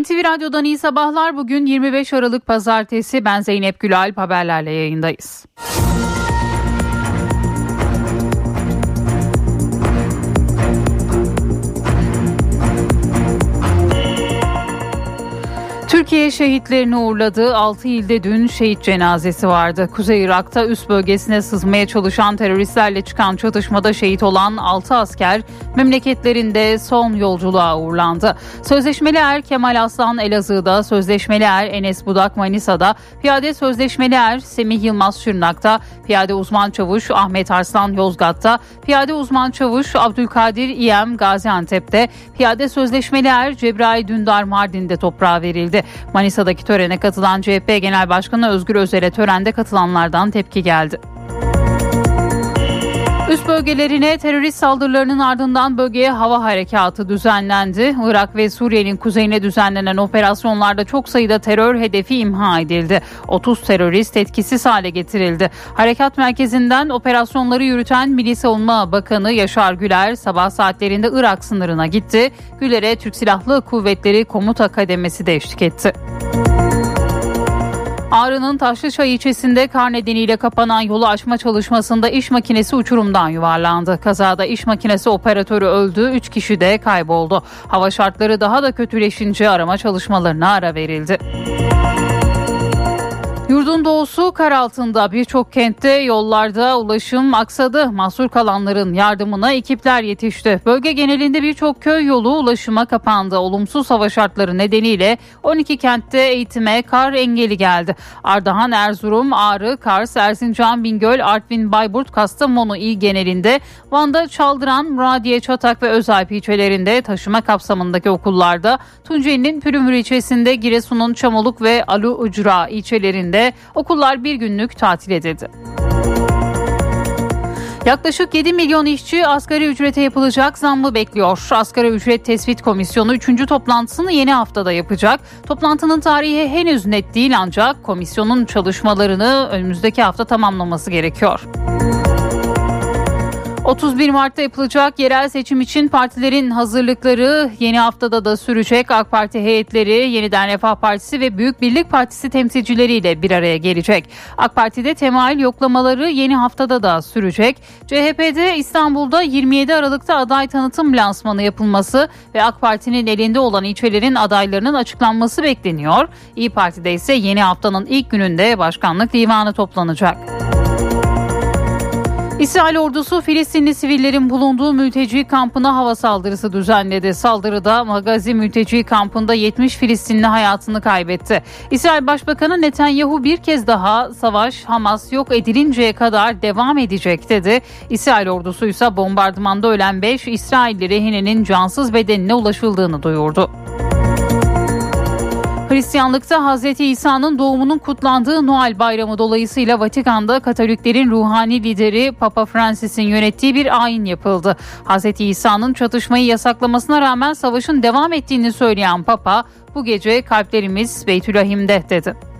NTV Radyo'dan iyi sabahlar. Bugün 25 Aralık Pazartesi. Ben Zeynep Gülalp haberlerle yayındayız. Türkiye şehitlerini uğurladığı 6 ilde dün şehit cenazesi vardı. Kuzey Irak'ta üst bölgesine sızmaya çalışan teröristlerle çıkan çatışmada şehit olan 6 asker memleketlerinde son yolculuğa uğurlandı. Sözleşmeli er Kemal Aslan Elazığ'da, sözleşmeli er Enes Budak Manisa'da, piyade sözleşmeli er Semih Yılmaz Şırnak'ta, piyade uzman çavuş Ahmet Arslan Yozgat'ta, piyade uzman çavuş Abdülkadir İyem Gaziantep'te, piyade sözleşmeli er Cebrail Dündar Mardin'de toprağa verildi. Manisa'daki törene katılan CHP Genel Başkanı Özgür Özel'e törende katılanlardan tepki geldi. Üst bölgelerine terörist saldırılarının ardından bölgeye hava harekatı düzenlendi. Irak ve Suriye'nin kuzeyine düzenlenen operasyonlarda çok sayıda terör hedefi imha edildi. 30 terörist etkisiz hale getirildi. Harekat merkezinden operasyonları yürüten Milli Savunma Bakanı Yaşar Güler sabah saatlerinde Irak sınırına gitti. Güler'e Türk Silahlı Kuvvetleri Komuta Kademesi de eşlik etti. Ağrı'nın Taşlıçay ilçesinde kar nedeniyle kapanan yolu açma çalışmasında iş makinesi uçurumdan yuvarlandı. Kazada iş makinesi operatörü öldü, 3 kişi de kayboldu. Hava şartları daha da kötüleşince arama çalışmalarına ara verildi. Doğusu kar altında birçok kentte yollarda ulaşım aksadı. Mahsur kalanların yardımına ekipler yetişti. Bölge genelinde birçok köy yolu ulaşıma kapandı. Olumsuz hava şartları nedeniyle 12 kentte eğitime kar engeli geldi. Ardahan, Erzurum, Ağrı, Kars, Erzincan, Bingöl, Artvin, Bayburt, Kastamonu il genelinde, Van'da Çaldıran, Muradiye, Çatak ve Özalp ilçelerinde taşıma kapsamındaki okullarda, Tunceli'nin Pürümür ilçesinde, Giresun'un Çamoluk ve Alu Ucra ilçelerinde okullar bir günlük tatil edildi. Yaklaşık 7 milyon işçi asgari ücrete yapılacak zammı bekliyor. Asgari ücret tespit komisyonu 3. toplantısını yeni haftada yapacak. Toplantının tarihi henüz net değil ancak komisyonun çalışmalarını önümüzdeki hafta tamamlaması gerekiyor. 31 Mart'ta yapılacak yerel seçim için partilerin hazırlıkları yeni haftada da sürecek. AK Parti heyetleri Yeniden Refah Partisi ve Büyük Birlik Partisi temsilcileriyle bir araya gelecek. AK Parti'de temayül yoklamaları yeni haftada da sürecek. CHP'de İstanbul'da 27 Aralık'ta aday tanıtım lansmanı yapılması ve AK Parti'nin elinde olan ilçelerin adaylarının açıklanması bekleniyor. İyi Parti'de ise yeni haftanın ilk gününde başkanlık divanı toplanacak. İsrail ordusu Filistinli sivillerin bulunduğu mülteci kampına hava saldırısı düzenledi. Saldırıda Magazi mülteci kampında 70 Filistinli hayatını kaybetti. İsrail Başbakanı Netanyahu bir kez daha savaş Hamas yok edilinceye kadar devam edecek dedi. İsrail ordusu ise bombardımanda ölen 5 İsrailli rehinenin cansız bedenine ulaşıldığını duyurdu. Hristiyanlıkta Hz. İsa'nın doğumunun kutlandığı Noel Bayramı dolayısıyla Vatikan'da Katoliklerin ruhani lideri Papa Francis'in yönettiği bir ayin yapıldı. Hz. İsa'nın çatışmayı yasaklamasına rağmen savaşın devam ettiğini söyleyen Papa bu gece kalplerimiz Beytülahim'de dedi.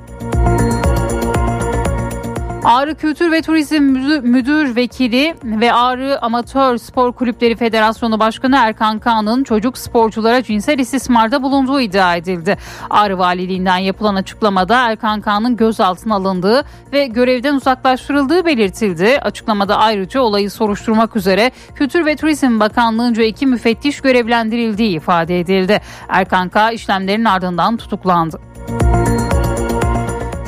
Ağrı Kültür ve Turizm Müdür Vekili ve Ağrı Amatör Spor Kulüpleri Federasyonu Başkanı Erkan Kağan'ın çocuk sporculara cinsel istismarda bulunduğu iddia edildi. Ağrı Valiliğinden yapılan açıklamada Erkan Kağan'ın gözaltına alındığı ve görevden uzaklaştırıldığı belirtildi. Açıklamada ayrıca olayı soruşturmak üzere Kültür ve Turizm Bakanlığı'nca iki müfettiş görevlendirildiği ifade edildi. Erkan Kağan işlemlerin ardından tutuklandı.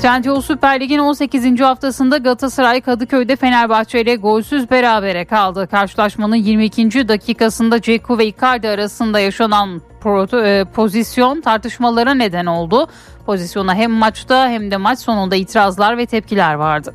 Trendyol Süper Lig'in 18. haftasında Galatasaray Kadıköy'de Fenerbahçe ile golsüz berabere kaldı. Karşılaşmanın 22. dakikasında Ceku ve Icardi arasında yaşanan e, pozisyon tartışmalara neden oldu. Pozisyona hem maçta hem de maç sonunda itirazlar ve tepkiler vardı.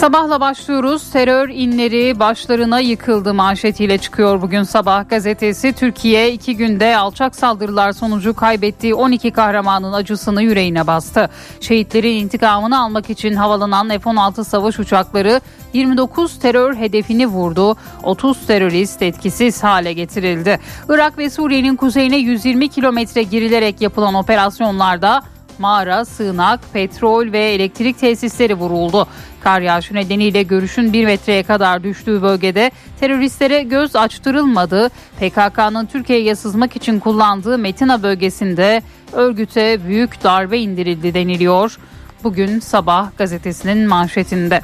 Sabahla başlıyoruz. Terör inleri başlarına yıkıldı manşetiyle çıkıyor bugün sabah gazetesi. Türkiye iki günde alçak saldırılar sonucu kaybettiği 12 kahramanın acısını yüreğine bastı. Şehitlerin intikamını almak için havalanan F-16 savaş uçakları 29 terör hedefini vurdu. 30 terörist etkisiz hale getirildi. Irak ve Suriye'nin kuzeyine 120 kilometre girilerek yapılan operasyonlarda mağara, sığınak, petrol ve elektrik tesisleri vuruldu. Kar yağışı nedeniyle görüşün bir metreye kadar düştüğü bölgede teröristlere göz açtırılmadı. PKK'nın Türkiye'ye sızmak için kullandığı Metina bölgesinde örgüte büyük darbe indirildi deniliyor. Bugün sabah gazetesinin manşetinde.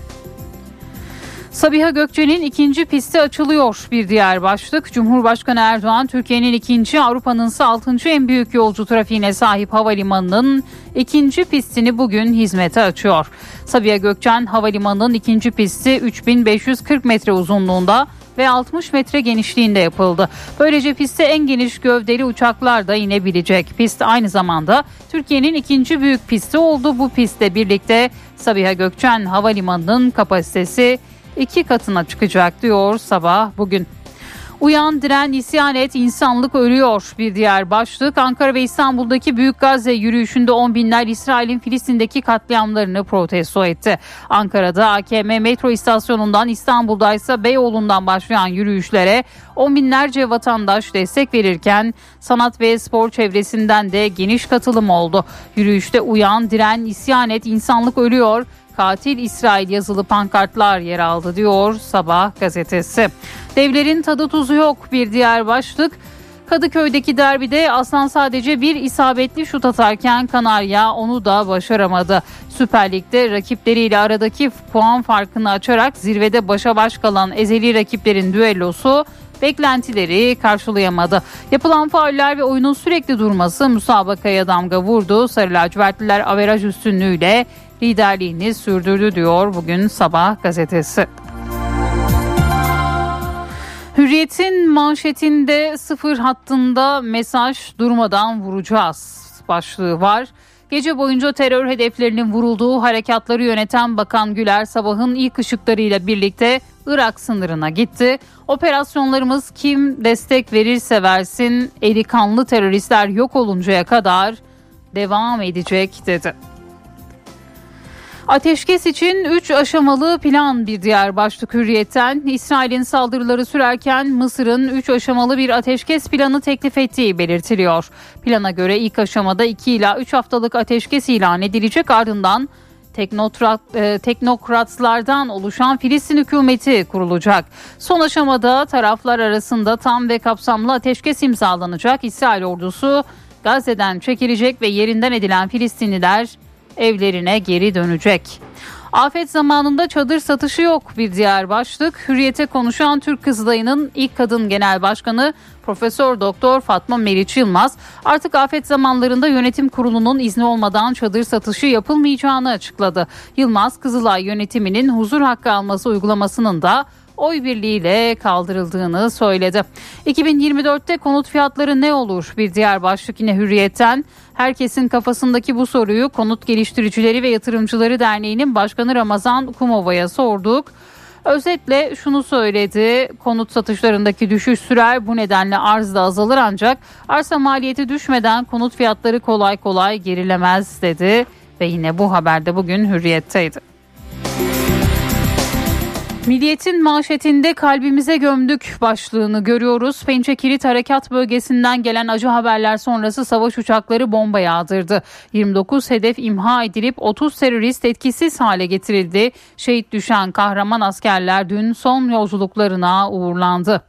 Sabiha Gökçe'nin ikinci pisti açılıyor bir diğer başlık. Cumhurbaşkanı Erdoğan Türkiye'nin ikinci Avrupa'nın ise altıncı en büyük yolcu trafiğine sahip havalimanının ikinci pistini bugün hizmete açıyor. Sabiha Gökçen Havalimanı'nın ikinci pisti 3540 metre uzunluğunda ve 60 metre genişliğinde yapıldı. Böylece piste en geniş gövdeli uçaklar da inebilecek. Pist aynı zamanda Türkiye'nin ikinci büyük pisti oldu. Bu pistle birlikte Sabiha Gökçen Havalimanı'nın kapasitesi iki katına çıkacak diyor sabah bugün. Uyan, diren, isyan et, insanlık ölüyor. Bir diğer başlık Ankara ve İstanbul'daki Büyük Gazze yürüyüşünde on binler İsrail'in Filistin'deki katliamlarını protesto etti. Ankara'da AKM metro istasyonundan İstanbul'da ise Beyoğlu'ndan başlayan yürüyüşlere on binlerce vatandaş destek verirken sanat ve spor çevresinden de geniş katılım oldu. Yürüyüşte uyan, diren, isyan et, insanlık ölüyor katil İsrail yazılı pankartlar yer aldı diyor Sabah gazetesi. Devlerin tadı tuzu yok bir diğer başlık. Kadıköy'deki derbide Aslan sadece bir isabetli şut atarken Kanarya onu da başaramadı. Süper Lig'de rakipleriyle aradaki puan farkını açarak zirvede başa baş kalan ezeli rakiplerin düellosu beklentileri karşılayamadı. Yapılan fauller ve oyunun sürekli durması müsabakaya damga vurdu. Sarı lacivertliler averaj üstünlüğüyle liderliğini sürdürdü diyor bugün Sabah gazetesi. Hürriyet'in manşetinde sıfır hattında mesaj durmadan vuracağız başlığı var. Gece boyunca terör hedeflerinin vurulduğu harekatları yöneten Bakan Güler sabahın ilk ışıklarıyla birlikte Irak sınırına gitti. Operasyonlarımız kim destek verirse versin eli kanlı teröristler yok oluncaya kadar devam edecek dedi. Ateşkes için 3 aşamalı plan bir diğer başlık hürriyetten. İsrail'in saldırıları sürerken Mısır'ın 3 aşamalı bir ateşkes planı teklif ettiği belirtiliyor. Plana göre ilk aşamada 2 ila 3 haftalık ateşkes ilan edilecek ardından teknokrat, e, teknokratlardan oluşan Filistin hükümeti kurulacak. Son aşamada taraflar arasında tam ve kapsamlı ateşkes imzalanacak. İsrail ordusu Gazze'den çekilecek ve yerinden edilen Filistinliler evlerine geri dönecek. Afet zamanında çadır satışı yok bir diğer başlık. Hürriyete konuşan Türk Kızılayı'nın ilk kadın genel başkanı Profesör Doktor Fatma Meriç Yılmaz artık afet zamanlarında yönetim kurulunun izni olmadan çadır satışı yapılmayacağını açıkladı. Yılmaz Kızılay yönetiminin huzur hakkı alması uygulamasının da oy birliğiyle kaldırıldığını söyledi. 2024'te konut fiyatları ne olur? Bir diğer başlık yine Hürriyet'ten. Herkesin kafasındaki bu soruyu Konut Geliştiricileri ve Yatırımcıları Derneği'nin Başkanı Ramazan Kumova'ya sorduk. Özetle şunu söyledi. Konut satışlarındaki düşüş sürer. Bu nedenle arz da azalır ancak arsa maliyeti düşmeden konut fiyatları kolay kolay gerilemez dedi. Ve yine bu haberde bugün hürriyetteydi. Milliyetin manşetinde kalbimize gömdük başlığını görüyoruz. Pençe Kilit Harekat Bölgesi'nden gelen acı haberler sonrası savaş uçakları bomba yağdırdı. 29 hedef imha edilip 30 terörist etkisiz hale getirildi. Şehit düşen kahraman askerler dün son yolculuklarına uğurlandı.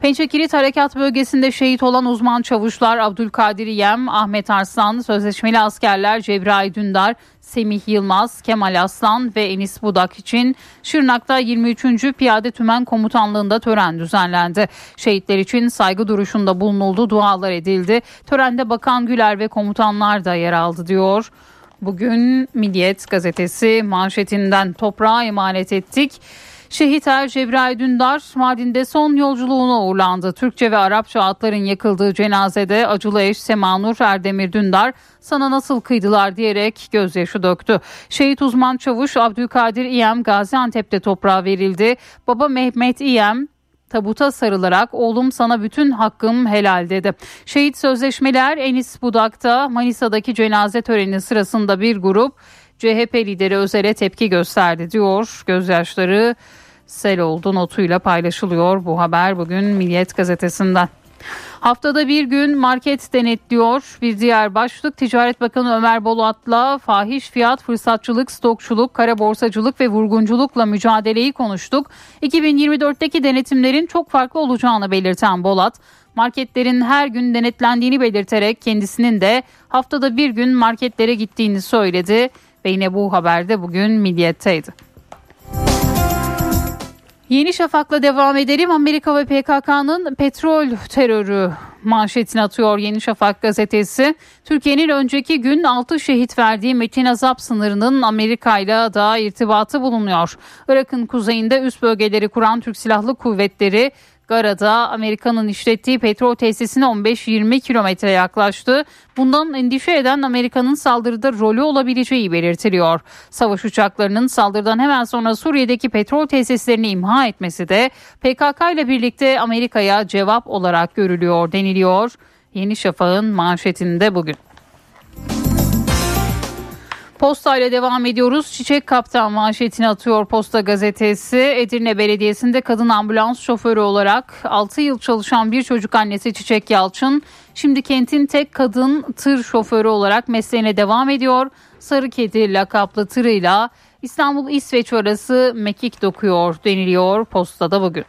Pençekilit Harekat Bölgesi'nde şehit olan uzman çavuşlar Abdülkadir Yem, Ahmet Arslan, sözleşmeli askerler Cebrail Dündar, Semih Yılmaz, Kemal Aslan ve Enis Budak için Şırnak'ta 23. Piyade Tümen Komutanlığı'nda tören düzenlendi. Şehitler için saygı duruşunda bulunuldu, dualar edildi. Törende Bakan Güler ve komutanlar da yer aldı diyor. Bugün Milliyet gazetesi manşetinden toprağa emanet ettik. Şehit Er Cebrail Dündar Mardin'de son yolculuğuna uğurlandı. Türkçe ve Arapça adların yakıldığı cenazede acılı eş Semanur Erdemir Dündar sana nasıl kıydılar diyerek gözyaşı döktü. Şehit uzman çavuş Abdülkadir İyem Gaziantep'te toprağa verildi. Baba Mehmet İyem tabuta sarılarak oğlum sana bütün hakkım helal dedi. Şehit sözleşmeler Enis Budak'ta Manisa'daki cenaze töreni sırasında bir grup CHP lideri Özel'e tepki gösterdi diyor. Gözyaşları sel oldu notuyla paylaşılıyor bu haber bugün Milliyet gazetesinden. Haftada bir gün market denetliyor. Bir diğer başlık Ticaret Bakanı Ömer Bolat'la fahiş fiyat, fırsatçılık, stokçuluk, kara borsacılık ve vurgunculukla mücadeleyi konuştuk. 2024'teki denetimlerin çok farklı olacağını belirten Bolat, marketlerin her gün denetlendiğini belirterek kendisinin de haftada bir gün marketlere gittiğini söyledi ve yine bu haberde bugün Milliyet'teydi. Yeni Şafak'la devam edelim. Amerika ve PKK'nın petrol terörü manşetini atıyor Yeni Şafak gazetesi. Türkiye'nin önceki gün 6 şehit verdiği Metin Azap sınırının Amerika ile da irtibatı bulunuyor. Irak'ın kuzeyinde üst bölgeleri kuran Türk Silahlı Kuvvetleri Gara'da Amerika'nın işlettiği petrol tesisine 15-20 kilometre yaklaştı. Bundan endişe eden Amerika'nın saldırıda rolü olabileceği belirtiliyor. Savaş uçaklarının saldırıdan hemen sonra Suriye'deki petrol tesislerini imha etmesi de PKK ile birlikte Amerika'ya cevap olarak görülüyor deniliyor. Yeni Şafak'ın manşetinde bugün. Posta ile devam ediyoruz. Çiçek Kaptan manşetini atıyor Posta gazetesi. Edirne Belediyesi'nde kadın ambulans şoförü olarak 6 yıl çalışan bir çocuk annesi Çiçek Yalçın şimdi kentin tek kadın tır şoförü olarak mesleğine devam ediyor. Sarı Kedi lakaplı tırıyla İstanbul İsveç arası mekik dokuyor deniliyor postada bugün.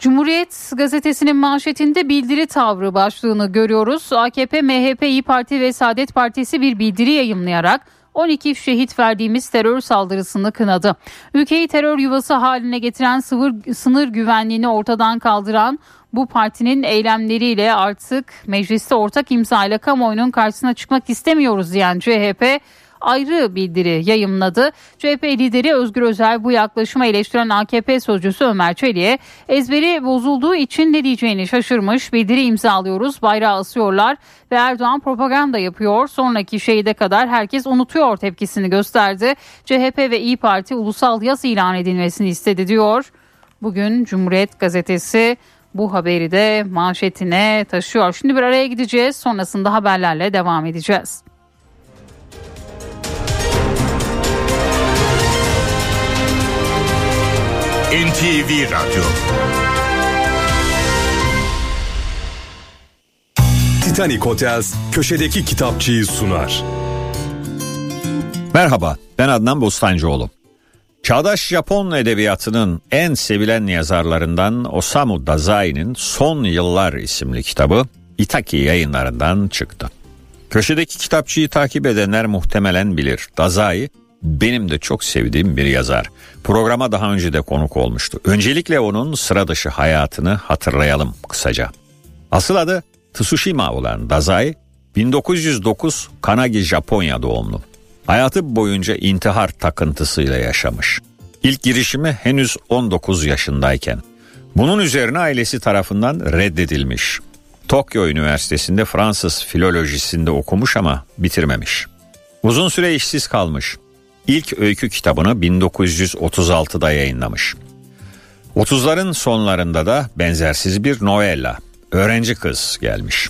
Cumhuriyet gazetesinin manşetinde bildiri tavrı başlığını görüyoruz. AKP, MHP, İyi Parti ve Saadet Partisi bir bildiri yayımlayarak 12 şehit verdiğimiz terör saldırısını kınadı. Ülkeyi terör yuvası haline getiren sıvır, sınır güvenliğini ortadan kaldıran bu partinin eylemleriyle artık mecliste ortak imza ile kamuoyunun karşısına çıkmak istemiyoruz diyen CHP ayrı bildiri yayımladı. CHP lideri Özgür Özel bu yaklaşıma eleştiren AKP sözcüsü Ömer Çelik'e ezberi bozulduğu için ne diyeceğini şaşırmış. Bildiri imzalıyoruz, bayrağı asıyorlar ve Erdoğan propaganda yapıyor. Sonraki şeyde kadar herkes unutuyor tepkisini gösterdi. CHP ve İyi Parti ulusal yas ilan edilmesini istedi diyor. Bugün Cumhuriyet Gazetesi bu haberi de manşetine taşıyor. Şimdi bir araya gideceğiz. Sonrasında haberlerle devam edeceğiz. NTV Radyo Titanic Hotels köşedeki kitapçıyı sunar. Merhaba ben Adnan Bostancıoğlu. Çağdaş Japon edebiyatının en sevilen yazarlarından Osamu Dazai'nin Son Yıllar isimli kitabı Itaki yayınlarından çıktı. Köşedeki kitapçıyı takip edenler muhtemelen bilir. Dazai benim de çok sevdiğim bir yazar. Programa daha önce de konuk olmuştu. Öncelikle onun sıra dışı hayatını hatırlayalım kısaca. Asıl adı Tsushima olan Dazai 1909 Kanagi Japonya doğumlu. Hayatı boyunca intihar takıntısıyla yaşamış. İlk girişimi henüz 19 yaşındayken. Bunun üzerine ailesi tarafından reddedilmiş. Tokyo Üniversitesi'nde Fransız filolojisinde okumuş ama bitirmemiş. Uzun süre işsiz kalmış. İlk öykü kitabını 1936'da yayınlamış. 30'ların sonlarında da benzersiz bir novella, Öğrenci Kız gelmiş.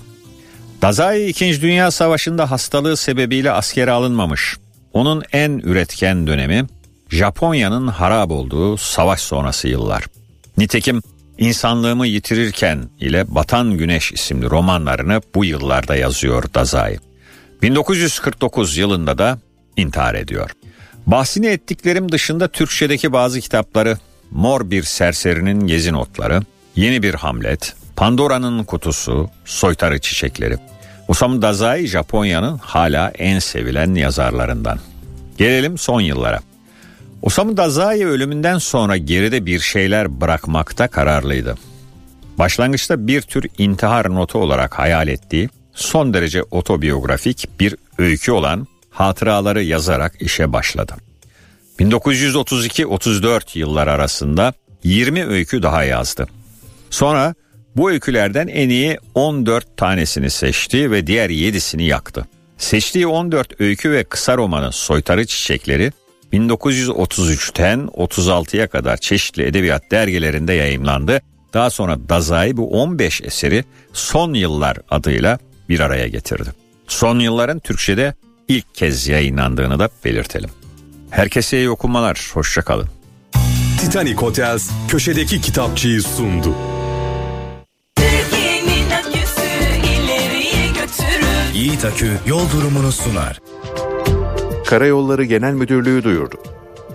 Dazai 2. Dünya Savaşı'nda hastalığı sebebiyle askere alınmamış. Onun en üretken dönemi Japonya'nın harap olduğu savaş sonrası yıllar. Nitekim İnsanlığımı Yitirirken ile Batan Güneş isimli romanlarını bu yıllarda yazıyor Dazai. 1949 yılında da intihar ediyor. Bahsini ettiklerim dışında Türkçedeki bazı kitapları Mor Bir Serserinin Gezi Notları, Yeni Bir Hamlet, Pandora'nın Kutusu, Soytarı Çiçekleri. Osamu Dazai Japonya'nın hala en sevilen yazarlarından. Gelelim son yıllara. Osamu Dazai ölümünden sonra geride bir şeyler bırakmakta kararlıydı. Başlangıçta bir tür intihar notu olarak hayal ettiği son derece otobiyografik bir öykü olan hatıraları yazarak işe başladı. 1932-34 yıllar arasında 20 öykü daha yazdı. Sonra bu öykülerden en iyi 14 tanesini seçti ve diğer 7'sini yaktı. Seçtiği 14 öykü ve kısa romanın Soytarı Çiçekleri 1933'ten 36'ya kadar çeşitli edebiyat dergilerinde yayımlandı. Daha sonra Dazai bu 15 eseri Son Yıllar adıyla bir araya getirdi. Son yılların Türkçe'de ilk kez yayınlandığını da belirtelim. Herkese iyi okumalar, hoşçakalın. Titanic Hotels köşedeki kitapçıyı sundu. Yiğit Akü yol durumunu sunar. Karayolları Genel Müdürlüğü duyurdu.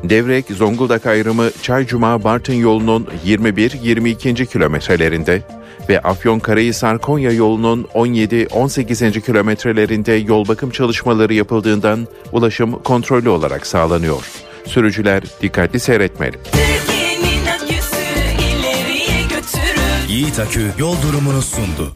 Devrek Zonguldak ayrımı Çaycuma Bartın yolunun 21-22. kilometrelerinde ve Afyonkarahisar Konya yolunun 17-18. kilometrelerinde yol bakım çalışmaları yapıldığından ulaşım kontrollü olarak sağlanıyor. Sürücüler dikkatli seyretmeli. Yiğit Akü yol durumunu sundu.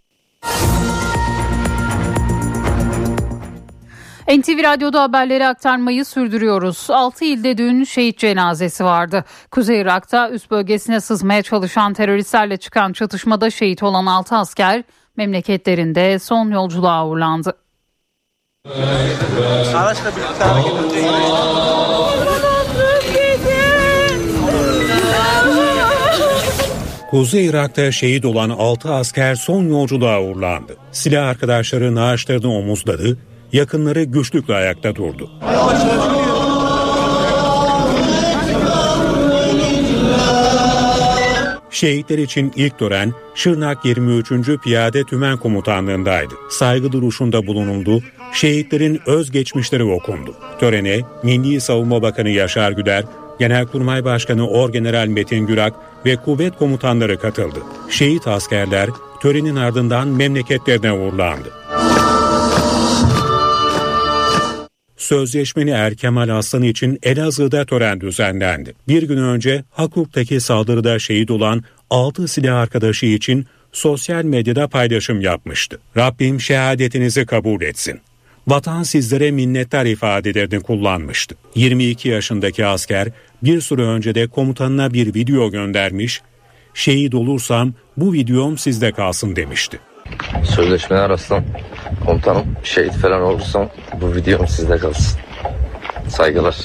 NTV Radyo'da haberleri aktarmayı sürdürüyoruz. 6 ilde dün şehit cenazesi vardı. Kuzey Irak'ta üst bölgesine sızmaya çalışan teröristlerle çıkan çatışmada şehit olan 6 asker memleketlerinde son yolculuğa uğurlandı. Araçla birlikte hareket Kuzey Irak'ta şehit olan 6 asker son yolculuğa uğurlandı. Silah arkadaşları naaşlarını omuzladı, yakınları güçlükle ayakta durdu. Şehitler için ilk tören Şırnak 23. Piyade Tümen Komutanlığındaydı. Saygı duruşunda bulunuldu, şehitlerin özgeçmişleri okundu. Törene Milli Savunma Bakanı Yaşar Güder, Genelkurmay Başkanı Orgeneral Metin Gürak ve kuvvet komutanları katıldı. Şehit askerler törenin ardından memleketlerine uğurlandı. Sözleşmeli Er Kemal Aslan için Elazığ'da tören düzenlendi. Bir gün önce Hakuk'taki saldırıda şehit olan 6 silah arkadaşı için sosyal medyada paylaşım yapmıştı. Rabbim şehadetinizi kabul etsin. Vatan sizlere minnettar ifadelerini kullanmıştı. 22 yaşındaki asker bir süre önce de komutanına bir video göndermiş, şehit olursam bu videom sizde kalsın demişti. Sözleşmeler arasında komutanım şehit falan olursam bu videom sizde kalsın. Saygılar.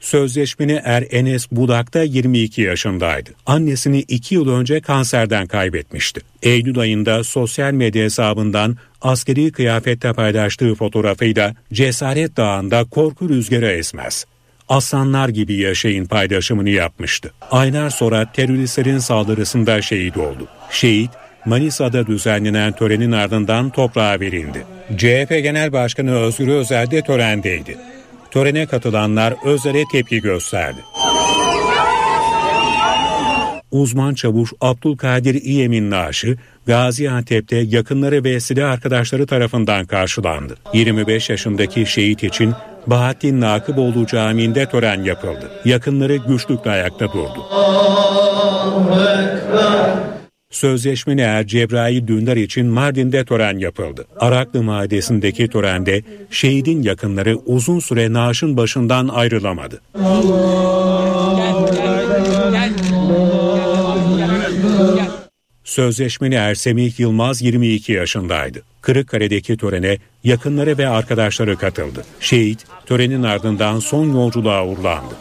Sözleşmeni Er Enes Budak da 22 yaşındaydı. Annesini 2 yıl önce kanserden kaybetmişti. Eylül ayında sosyal medya hesabından askeri kıyafette paylaştığı fotoğrafıyla Cesaret Dağı'nda korku rüzgarı esmez. Aslanlar gibi yaşayın paylaşımını yapmıştı. Aylar sonra teröristlerin saldırısında şehit oldu. Şehit Manisa'da düzenlenen törenin ardından toprağa verildi. CHP Genel Başkanı Özgür Özel de törendeydi. Törene katılanlar Özel'e tepki gösterdi. Uzman çavuş Abdülkadir İyem'in naaşı Gaziantep'te yakınları ve silah arkadaşları tarafından karşılandı. 25 yaşındaki şehit için Bahattin Nakıboğlu Camii'nde tören yapıldı. Yakınları güçlükle ayakta durdu. Sözleşmeli er Cebrail Dündar için Mardin'de tören yapıldı. Araklı Mahallesi'ndeki törende şehidin yakınları uzun süre naaşın başından ayrılamadı. Sözleşmeli er Semih Yılmaz 22 yaşındaydı. Kırıkkale'deki törene yakınları ve arkadaşları katıldı. Şehit törenin ardından son yolculuğa uğurlandı.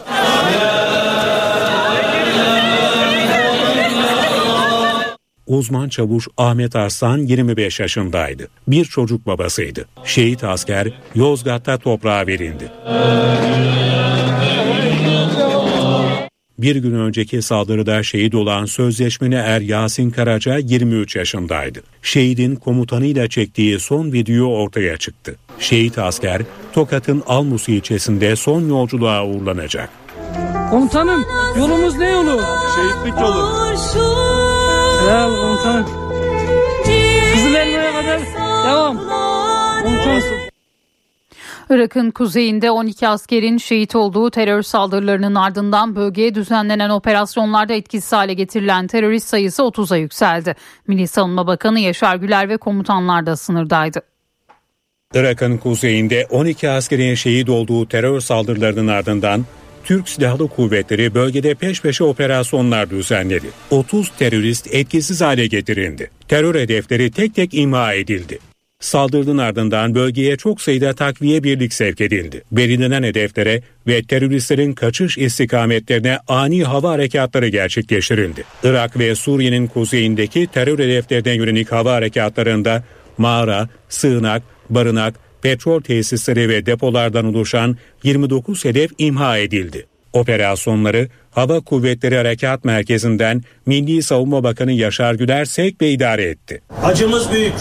Uzman çavuş Ahmet Arslan 25 yaşındaydı. Bir çocuk babasıydı. Şehit asker Yozgat'ta toprağa verildi. Bir gün önceki saldırıda şehit olan sözleşmeli er Yasin Karaca 23 yaşındaydı. Şehidin komutanıyla çektiği son video ortaya çıktı. Şehit asker Tokat'ın Almus ilçesinde son yolculuğa uğurlanacak. Komutanım yolumuz ne yolu? Şehitlik yolu. Ya komutanım. Kızılelma'ya kadar devam. Komutanım. Irak'ın kuzeyinde 12 askerin şehit olduğu terör saldırılarının ardından bölgeye düzenlenen operasyonlarda etkisiz hale getirilen terörist sayısı 30'a yükseldi. Milli Savunma Bakanı Yaşar Güler ve komutanlar da sınırdaydı. Irak'ın kuzeyinde 12 askerin şehit olduğu terör saldırılarının ardından Türk Silahlı Kuvvetleri bölgede peş peşe operasyonlar düzenledi. 30 terörist etkisiz hale getirildi. Terör hedefleri tek tek imha edildi. Saldırının ardından bölgeye çok sayıda takviye birlik sevk edildi. Belirlenen hedeflere ve teröristlerin kaçış istikametlerine ani hava harekatları gerçekleştirildi. Irak ve Suriye'nin kuzeyindeki terör hedeflerine yönelik hava harekatlarında mağara, sığınak, barınak, petrol tesisleri ve depolardan oluşan 29 hedef imha edildi. Operasyonları Hava Kuvvetleri Harekat Merkezi'nden Milli Savunma Bakanı Yaşar Güler sevk ve idare etti. Acımız büyük.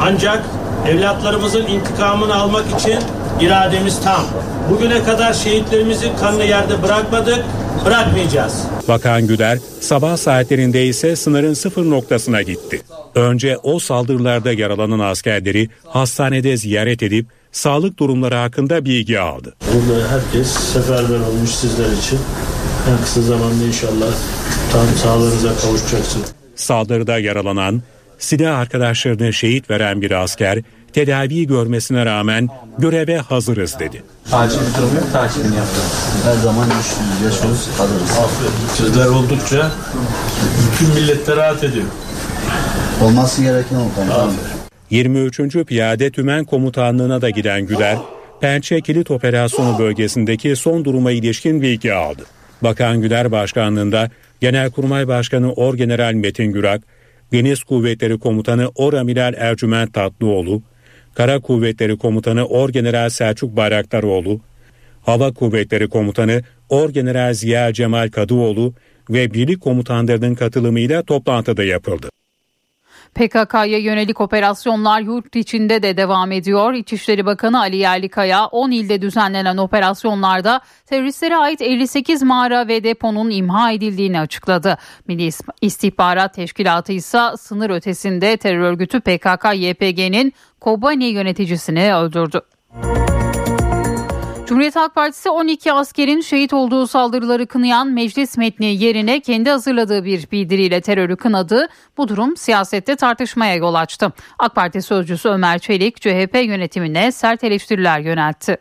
Ancak evlatlarımızın intikamını almak için irademiz tam. Bugüne kadar şehitlerimizin kanını yerde bırakmadık, bırakmayacağız. Bakan Güler sabah saatlerinde ise sınırın sıfır noktasına gitti. Önce o saldırılarda yaralanan askerleri hastanede ziyaret edip sağlık durumları hakkında bilgi aldı. Burada herkes seferber olmuş sizler için. En kısa zamanda inşallah tam sağlığınıza kavuşacaksınız. Saldırıda yaralanan, silah arkadaşlarını şehit veren bir asker tedavi görmesine rağmen göreve hazırız dedi. Acil bir durum yok, takibini yapıyoruz. Her zaman yaşıyoruz, hazırız. Sizler oldukça bütün millette rahat ediyor. Olması gereken o komutanım. 23. Piyade Tümen Komutanlığı'na da giden Güler, Pençe Kilit Operasyonu bölgesindeki son duruma ilişkin bilgi aldı. Bakan Güler Başkanlığında Genelkurmay Başkanı Orgeneral Metin Gürak, Deniz Kuvvetleri Komutanı Oramiral Ercüment Tatlıoğlu, Kara Kuvvetleri Komutanı Orgeneral Selçuk Bayraktaroğlu, Hava Kuvvetleri Komutanı Orgeneral Ziya Cemal Kadıoğlu ve birlik komutanlarının katılımıyla toplantıda yapıldı. PKK'ya yönelik operasyonlar yurt içinde de devam ediyor. İçişleri Bakanı Ali Yerlikaya 10 ilde düzenlenen operasyonlarda teröristlere ait 58 mağara ve deponun imha edildiğini açıkladı. Milli İstihbarat Teşkilatı ise sınır ötesinde terör örgütü PKK-YPG'nin Kobani yöneticisini öldürdü. Cumhuriyet Halk Partisi 12 askerin şehit olduğu saldırıları kınayan meclis metni yerine kendi hazırladığı bir bildiriyle terörü kınadı. Bu durum siyasette tartışmaya yol açtı. AK Parti sözcüsü Ömer Çelik CHP yönetimine sert eleştiriler yöneltti.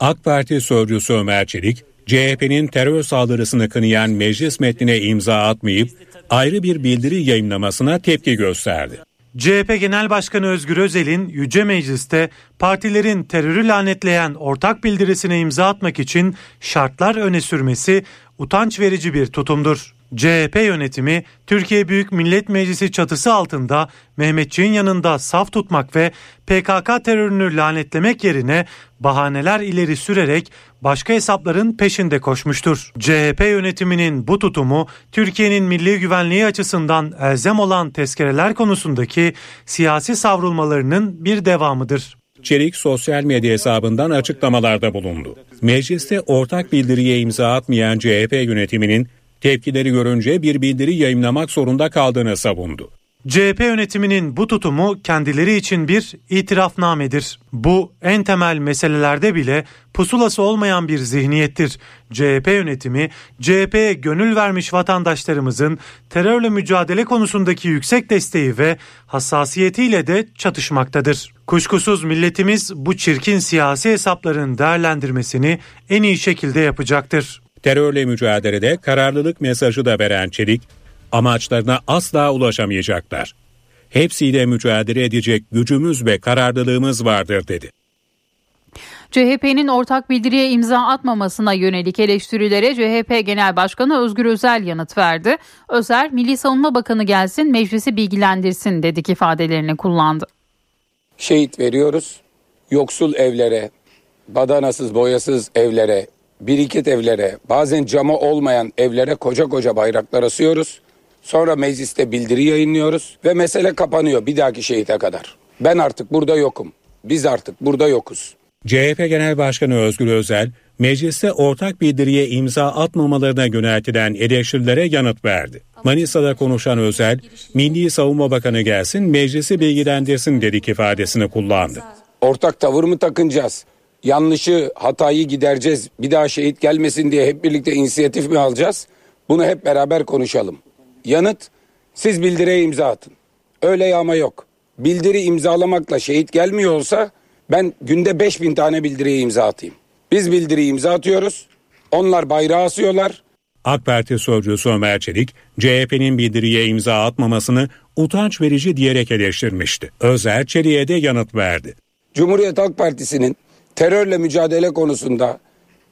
AK Parti sözcüsü Ömer Çelik, CHP'nin terör saldırısını kınayan meclis metnine imza atmayıp ayrı bir bildiri yayınlamasına tepki gösterdi. CHP Genel Başkanı Özgür Özel'in Yüce Meclis'te partilerin terörü lanetleyen ortak bildirisine imza atmak için şartlar öne sürmesi utanç verici bir tutumdur. CHP yönetimi Türkiye Büyük Millet Meclisi çatısı altında Mehmetçiğin yanında saf tutmak ve PKK terörünü lanetlemek yerine bahaneler ileri sürerek başka hesapların peşinde koşmuştur. CHP yönetiminin bu tutumu Türkiye'nin milli güvenliği açısından elzem olan tezkereler konusundaki siyasi savrulmalarının bir devamıdır. Çelik sosyal medya hesabından açıklamalarda bulundu. Mecliste ortak bildiriye imza atmayan CHP yönetiminin tepkileri görünce bir bildiri yayınlamak zorunda kaldığını savundu. CHP yönetiminin bu tutumu kendileri için bir itirafnamedir. Bu en temel meselelerde bile pusulası olmayan bir zihniyettir. CHP yönetimi, CHP'ye gönül vermiş vatandaşlarımızın terörle mücadele konusundaki yüksek desteği ve hassasiyetiyle de çatışmaktadır. Kuşkusuz milletimiz bu çirkin siyasi hesapların değerlendirmesini en iyi şekilde yapacaktır. Terörle mücadelede kararlılık mesajı da veren Çelik, amaçlarına asla ulaşamayacaklar. Hepsiyle mücadele edecek gücümüz ve kararlılığımız vardır dedi. CHP'nin ortak bildiriye imza atmamasına yönelik eleştirilere CHP Genel Başkanı Özgür Özel yanıt verdi. Özel, Milli Savunma Bakanı gelsin meclisi bilgilendirsin dedik ifadelerini kullandı. Şehit veriyoruz, yoksul evlere, badanasız boyasız evlere, biriket evlere, bazen camı olmayan evlere koca koca bayraklar asıyoruz. Sonra mecliste bildiri yayınlıyoruz ve mesele kapanıyor bir dahaki şehite kadar. Ben artık burada yokum. Biz artık burada yokuz. CHP Genel Başkanı Özgür Özel, mecliste ortak bildiriye imza atmamalarına yöneltilen eleştirilere yanıt verdi. Manisa'da konuşan Özel, Milli Savunma Bakanı gelsin meclisi bilgilendirsin dedik ifadesini kullandı. Ortak tavır mı takınacağız? Yanlışı, hatayı gidereceğiz. Bir daha şehit gelmesin diye hep birlikte inisiyatif mi alacağız? Bunu hep beraber konuşalım. Yanıt, siz bildiriye imza atın. Öyle yağma yok. Bildiri imzalamakla şehit gelmiyor olsa ben günde 5000 tane bildiriye imza atayım. Biz bildiriyi imza atıyoruz. Onlar bayrağı asıyorlar. AK Parti sözcüsü Ömer Çelik, CHP'nin bildiriye imza atmamasını utanç verici diyerek eleştirmişti. Özer Çelik'e de yanıt verdi. Cumhuriyet Halk Partisi'nin terörle mücadele konusunda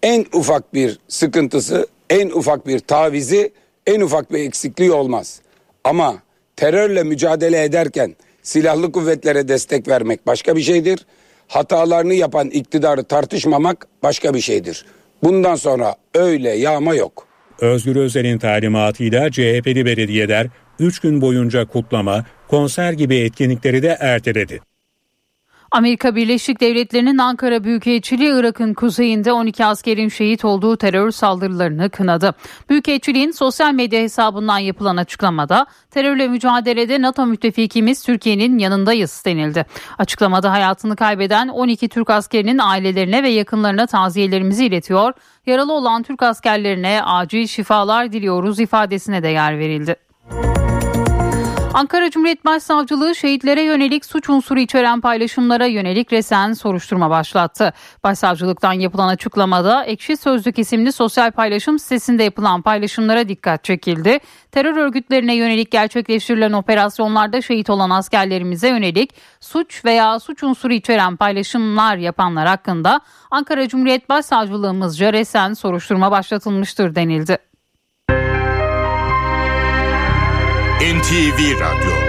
en ufak bir sıkıntısı, en ufak bir tavizi, en ufak bir eksikliği olmaz. Ama terörle mücadele ederken silahlı kuvvetlere destek vermek başka bir şeydir. Hatalarını yapan iktidarı tartışmamak başka bir şeydir. Bundan sonra öyle yağma yok. Özgür Özel'in talimatıyla CHP'li belediyeler 3 gün boyunca kutlama, konser gibi etkinlikleri de erteledi. Amerika Birleşik Devletleri'nin Ankara Büyükelçiliği Irak'ın kuzeyinde 12 askerin şehit olduğu terör saldırılarını kınadı. Büyükelçiliğin sosyal medya hesabından yapılan açıklamada terörle mücadelede NATO müttefikimiz Türkiye'nin yanındayız denildi. Açıklamada hayatını kaybeden 12 Türk askerinin ailelerine ve yakınlarına taziyelerimizi iletiyor. Yaralı olan Türk askerlerine acil şifalar diliyoruz ifadesine de yer verildi. Ankara Cumhuriyet Başsavcılığı şehitlere yönelik suç unsuru içeren paylaşımlara yönelik resen soruşturma başlattı. Başsavcılıktan yapılan açıklamada Ekşi Sözlük isimli sosyal paylaşım sitesinde yapılan paylaşımlara dikkat çekildi. Terör örgütlerine yönelik gerçekleştirilen operasyonlarda şehit olan askerlerimize yönelik suç veya suç unsuru içeren paylaşımlar yapanlar hakkında Ankara Cumhuriyet Başsavcılığımızca resen soruşturma başlatılmıştır denildi. NTV Radyo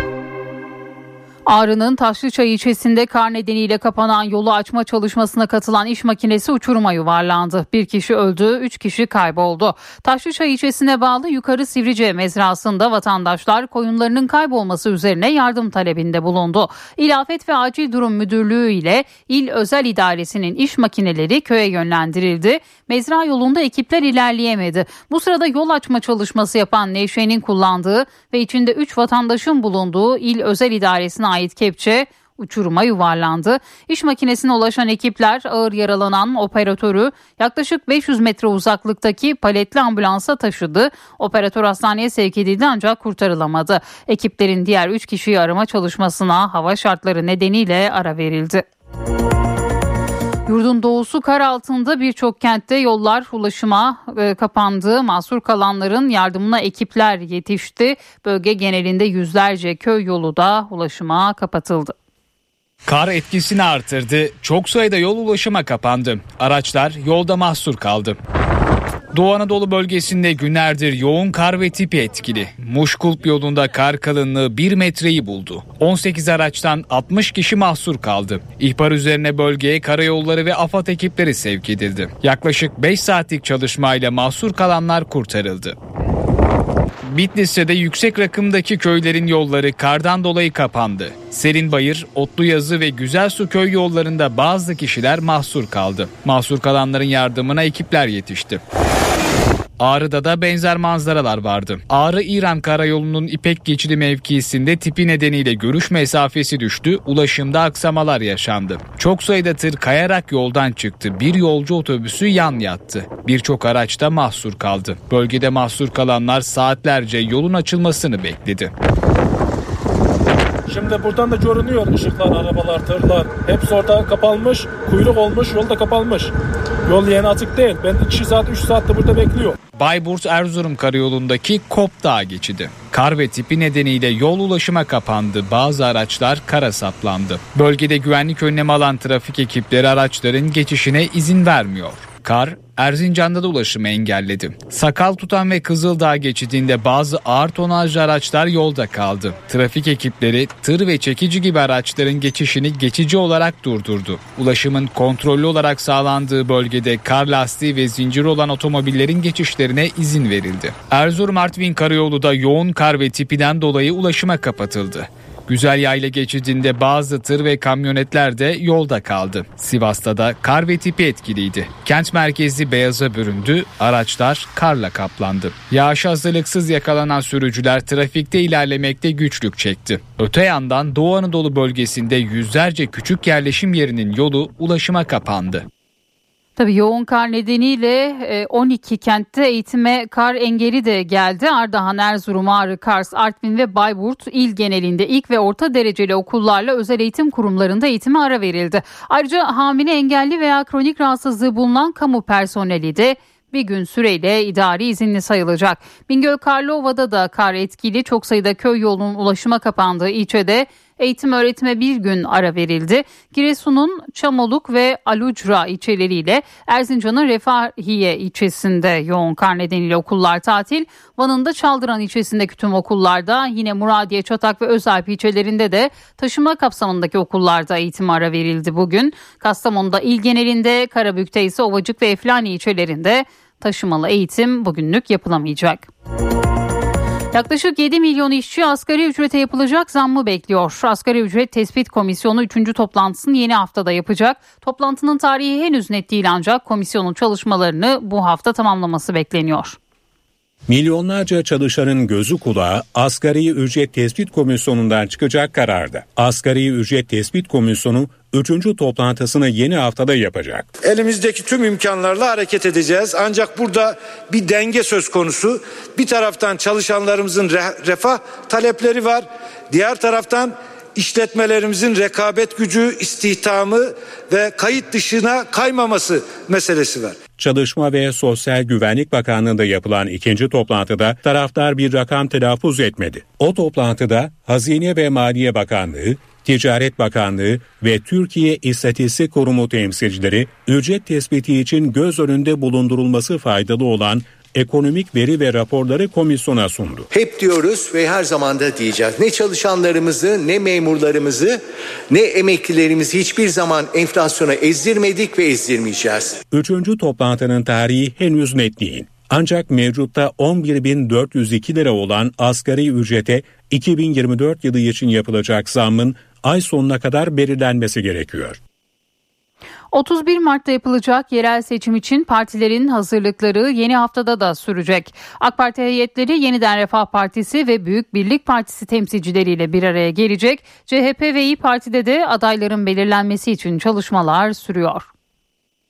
Ağrı'nın Taşlıçay ilçesinde kar nedeniyle kapanan yolu açma çalışmasına katılan iş makinesi uçuruma yuvarlandı. Bir kişi öldü, üç kişi kayboldu. Taşlıçay ilçesine bağlı Yukarı Sivrice mezrasında vatandaşlar koyunlarının kaybolması üzerine yardım talebinde bulundu. İlafet ve Acil Durum Müdürlüğü ile İl Özel İdaresi'nin iş makineleri köye yönlendirildi. Mezra yolunda ekipler ilerleyemedi. Bu sırada yol açma çalışması yapan Nevşehir'in kullandığı ve içinde 3 vatandaşın bulunduğu İl Özel İdaresi'ne ait kepçe uçuruma yuvarlandı. İş makinesine ulaşan ekipler ağır yaralanan operatörü yaklaşık 500 metre uzaklıktaki paletli ambulansa taşıdı. Operatör hastaneye sevk edildi ancak kurtarılamadı. Ekiplerin diğer 3 kişiyi arama çalışmasına hava şartları nedeniyle ara verildi. Yurdun doğusu kar altında birçok kentte yollar ulaşıma e, kapandı. Mahsur kalanların yardımına ekipler yetişti. Bölge genelinde yüzlerce köy yolu da ulaşıma kapatıldı. Kar etkisini artırdı. Çok sayıda yol ulaşıma kapandı. Araçlar yolda mahsur kaldı. Doğu Anadolu bölgesinde günlerdir yoğun kar ve tipi etkili. Muşkulp yolunda kar kalınlığı 1 metreyi buldu. 18 araçtan 60 kişi mahsur kaldı. İhbar üzerine bölgeye karayolları ve AFAD ekipleri sevk edildi. Yaklaşık 5 saatlik çalışmayla mahsur kalanlar kurtarıldı. Bitlis'te de yüksek rakımdaki köylerin yolları kardan dolayı kapandı. Serinbayır, Otluyazı ve Güzelsu köy yollarında bazı kişiler mahsur kaldı. Mahsur kalanların yardımına ekipler yetişti. Ağrı'da da benzer manzaralar vardı. Ağrı-İran karayolunun İpek geçidi mevkisinde tipi nedeniyle görüş mesafesi düştü, ulaşımda aksamalar yaşandı. Çok sayıda tır kayarak yoldan çıktı. Bir yolcu otobüsü yan yattı. Birçok araç da mahsur kaldı. Bölgede mahsur kalanlar saatlerce yolun açılmasını bekledi. Şimdi buradan da görünüyor ışıklar, arabalar, tırlar. Hepsi orada kapanmış, kuyruk olmuş, yolda kapanmış. Yol yeni açık değil. Ben 2 saat, 3 saatte burada bekliyor. Bayburt Erzurum karayolundaki Kop Dağı geçidi. Kar ve tipi nedeniyle yol ulaşıma kapandı. Bazı araçlar kara saplandı. Bölgede güvenlik önlemi alan trafik ekipleri araçların geçişine izin vermiyor. Kar Erzincan'da da ulaşımı engelledi. Sakal tutan ve Kızıldağ geçidinde bazı ağır tonajlı araçlar yolda kaldı. Trafik ekipleri tır ve çekici gibi araçların geçişini geçici olarak durdurdu. Ulaşımın kontrollü olarak sağlandığı bölgede kar lastiği ve zincir olan otomobillerin geçişlerine izin verildi. Erzurum Artvin karayolu da yoğun kar ve tipiden dolayı ulaşıma kapatıldı. Güzel Yayla geçidinde bazı tır ve kamyonetler de yolda kaldı. Sivas'ta da kar ve tipi etkiliydi. Kent merkezi beyaza büründü, araçlar karla kaplandı. Yağış hazırlıksız yakalanan sürücüler trafikte ilerlemekte güçlük çekti. Öte yandan Doğu Anadolu bölgesinde yüzlerce küçük yerleşim yerinin yolu ulaşıma kapandı. Tabii yoğun kar nedeniyle 12 kentte eğitime kar engeli de geldi. Ardahan, Erzurum, Ağrı, Kars, Artvin ve Bayburt il genelinde ilk ve orta dereceli okullarla özel eğitim kurumlarında eğitime ara verildi. Ayrıca hamile engelli veya kronik rahatsızlığı bulunan kamu personeli de bir gün süreyle idari izinli sayılacak. Bingöl Karlova'da da kar etkili çok sayıda köy yolunun ulaşıma kapandığı ilçede eğitim öğretime bir gün ara verildi. Giresun'un Çamoluk ve Alucra ilçeleriyle Erzincan'ın Refahiye ilçesinde yoğun kar nedeniyle okullar tatil. Van'ın da Çaldıran ilçesindeki tüm okullarda yine Muradiye, Çatak ve Özalp ilçelerinde de taşıma kapsamındaki okullarda eğitim ara verildi bugün. Kastamonu'da il genelinde, Karabük'te ise Ovacık ve Eflani ilçelerinde taşımalı eğitim bugünlük yapılamayacak. Yaklaşık 7 milyon işçi asgari ücrete yapılacak zammı bekliyor. Asgari ücret tespit komisyonu 3. toplantısını yeni haftada yapacak. Toplantının tarihi henüz net değil ancak komisyonun çalışmalarını bu hafta tamamlaması bekleniyor. Milyonlarca çalışanın gözü kulağı asgari ücret tespit komisyonundan çıkacak kararda. Asgari ücret tespit komisyonu 3. toplantısını yeni haftada yapacak. Elimizdeki tüm imkanlarla hareket edeceğiz. Ancak burada bir denge söz konusu. Bir taraftan çalışanlarımızın refah talepleri var. Diğer taraftan işletmelerimizin rekabet gücü, istihdamı ve kayıt dışına kaymaması meselesi var. Çalışma ve Sosyal Güvenlik Bakanlığı'nda yapılan ikinci toplantıda taraftar bir rakam telaffuz etmedi. O toplantıda Hazine ve Maliye Bakanlığı, Ticaret Bakanlığı ve Türkiye İstatistik Kurumu temsilcileri ücret tespiti için göz önünde bulundurulması faydalı olan ekonomik veri ve raporları komisyona sundu. Hep diyoruz ve her zaman da diyeceğiz. Ne çalışanlarımızı, ne memurlarımızı, ne emeklilerimizi hiçbir zaman enflasyona ezdirmedik ve ezdirmeyeceğiz. Üçüncü toplantının tarihi henüz net değil. Ancak mevcutta 11.402 lira olan asgari ücrete 2024 yılı için yapılacak zammın ay sonuna kadar belirlenmesi gerekiyor. 31 Mart'ta yapılacak yerel seçim için partilerin hazırlıkları yeni haftada da sürecek. AK Parti heyetleri Yeniden Refah Partisi ve Büyük Birlik Partisi temsilcileriyle bir araya gelecek. CHP ve İyi Parti'de de adayların belirlenmesi için çalışmalar sürüyor.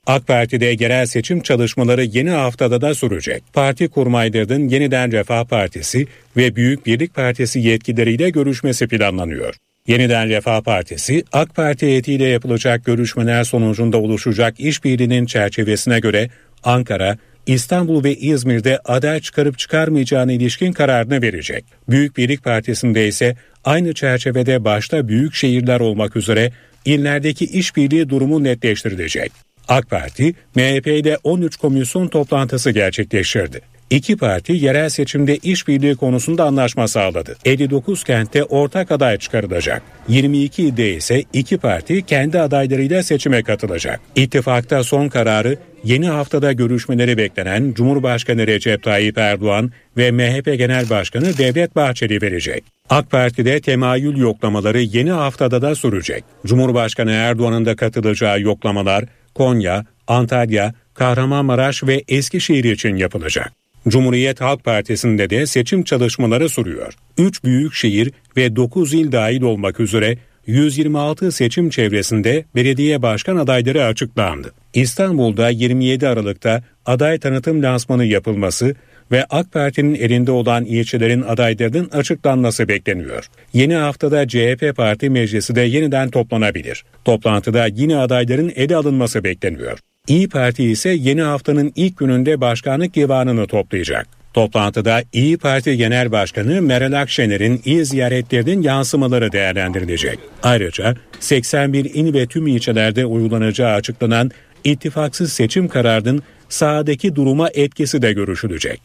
AK Parti'de yerel seçim çalışmaları yeni haftada da sürecek. Parti kurmaylarının Yeniden Refah Partisi ve Büyük Birlik Partisi yetkilileriyle görüşmesi planlanıyor. Yeniden Refah Partisi, AK Parti heyetiyle yapılacak görüşmeler sonucunda oluşacak işbirliğinin çerçevesine göre Ankara, İstanbul ve İzmir'de aday çıkarıp çıkarmayacağına ilişkin kararını verecek. Büyük Birlik Partisi'nde ise aynı çerçevede başta büyük şehirler olmak üzere illerdeki işbirliği durumu netleştirilecek. AK Parti, MHP ile 13 komisyon toplantısı gerçekleştirdi. İki parti yerel seçimde işbirliği konusunda anlaşma sağladı. 59 kentte ortak aday çıkarılacak. 22 ilde ise iki parti kendi adaylarıyla seçime katılacak. İttifakta son kararı yeni haftada görüşmeleri beklenen Cumhurbaşkanı Recep Tayyip Erdoğan ve MHP Genel Başkanı Devlet Bahçeli verecek. AK Parti'de temayül yoklamaları yeni haftada da sürecek. Cumhurbaşkanı Erdoğan'ın da katılacağı yoklamalar Konya, Antalya, Kahramanmaraş ve Eskişehir için yapılacak. Cumhuriyet Halk Partisi'nde de seçim çalışmaları sürüyor. 3 büyük şehir ve 9 il dahil olmak üzere 126 seçim çevresinde belediye başkan adayları açıklandı. İstanbul'da 27 Aralık'ta aday tanıtım lansmanı yapılması ve AK Parti'nin elinde olan ilçelerin adaylarının açıklanması bekleniyor. Yeni haftada CHP Parti Meclisi de yeniden toplanabilir. Toplantıda yine adayların ele alınması bekleniyor. İyi Parti ise yeni haftanın ilk gününde başkanlık divanını toplayacak. Toplantıda İyi Parti Genel Başkanı Meral Akşener'in il ziyaretlerinin yansımaları değerlendirilecek. Ayrıca 81 il ve tüm ilçelerde uygulanacağı açıklanan ittifaksız seçim kararının sahadaki duruma etkisi de görüşülecek.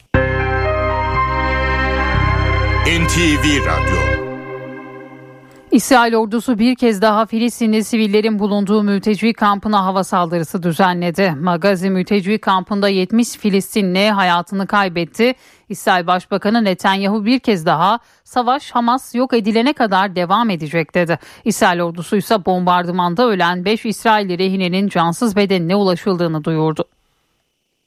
NTV Radyo İsrail ordusu bir kez daha Filistinli sivillerin bulunduğu mülteci kampına hava saldırısı düzenledi. Magazi mülteci kampında 70 Filistinli hayatını kaybetti. İsrail Başbakanı Netanyahu bir kez daha savaş Hamas yok edilene kadar devam edecek dedi. İsrail ordusu ise bombardımanda ölen 5 İsrailli rehinenin cansız bedenine ulaşıldığını duyurdu.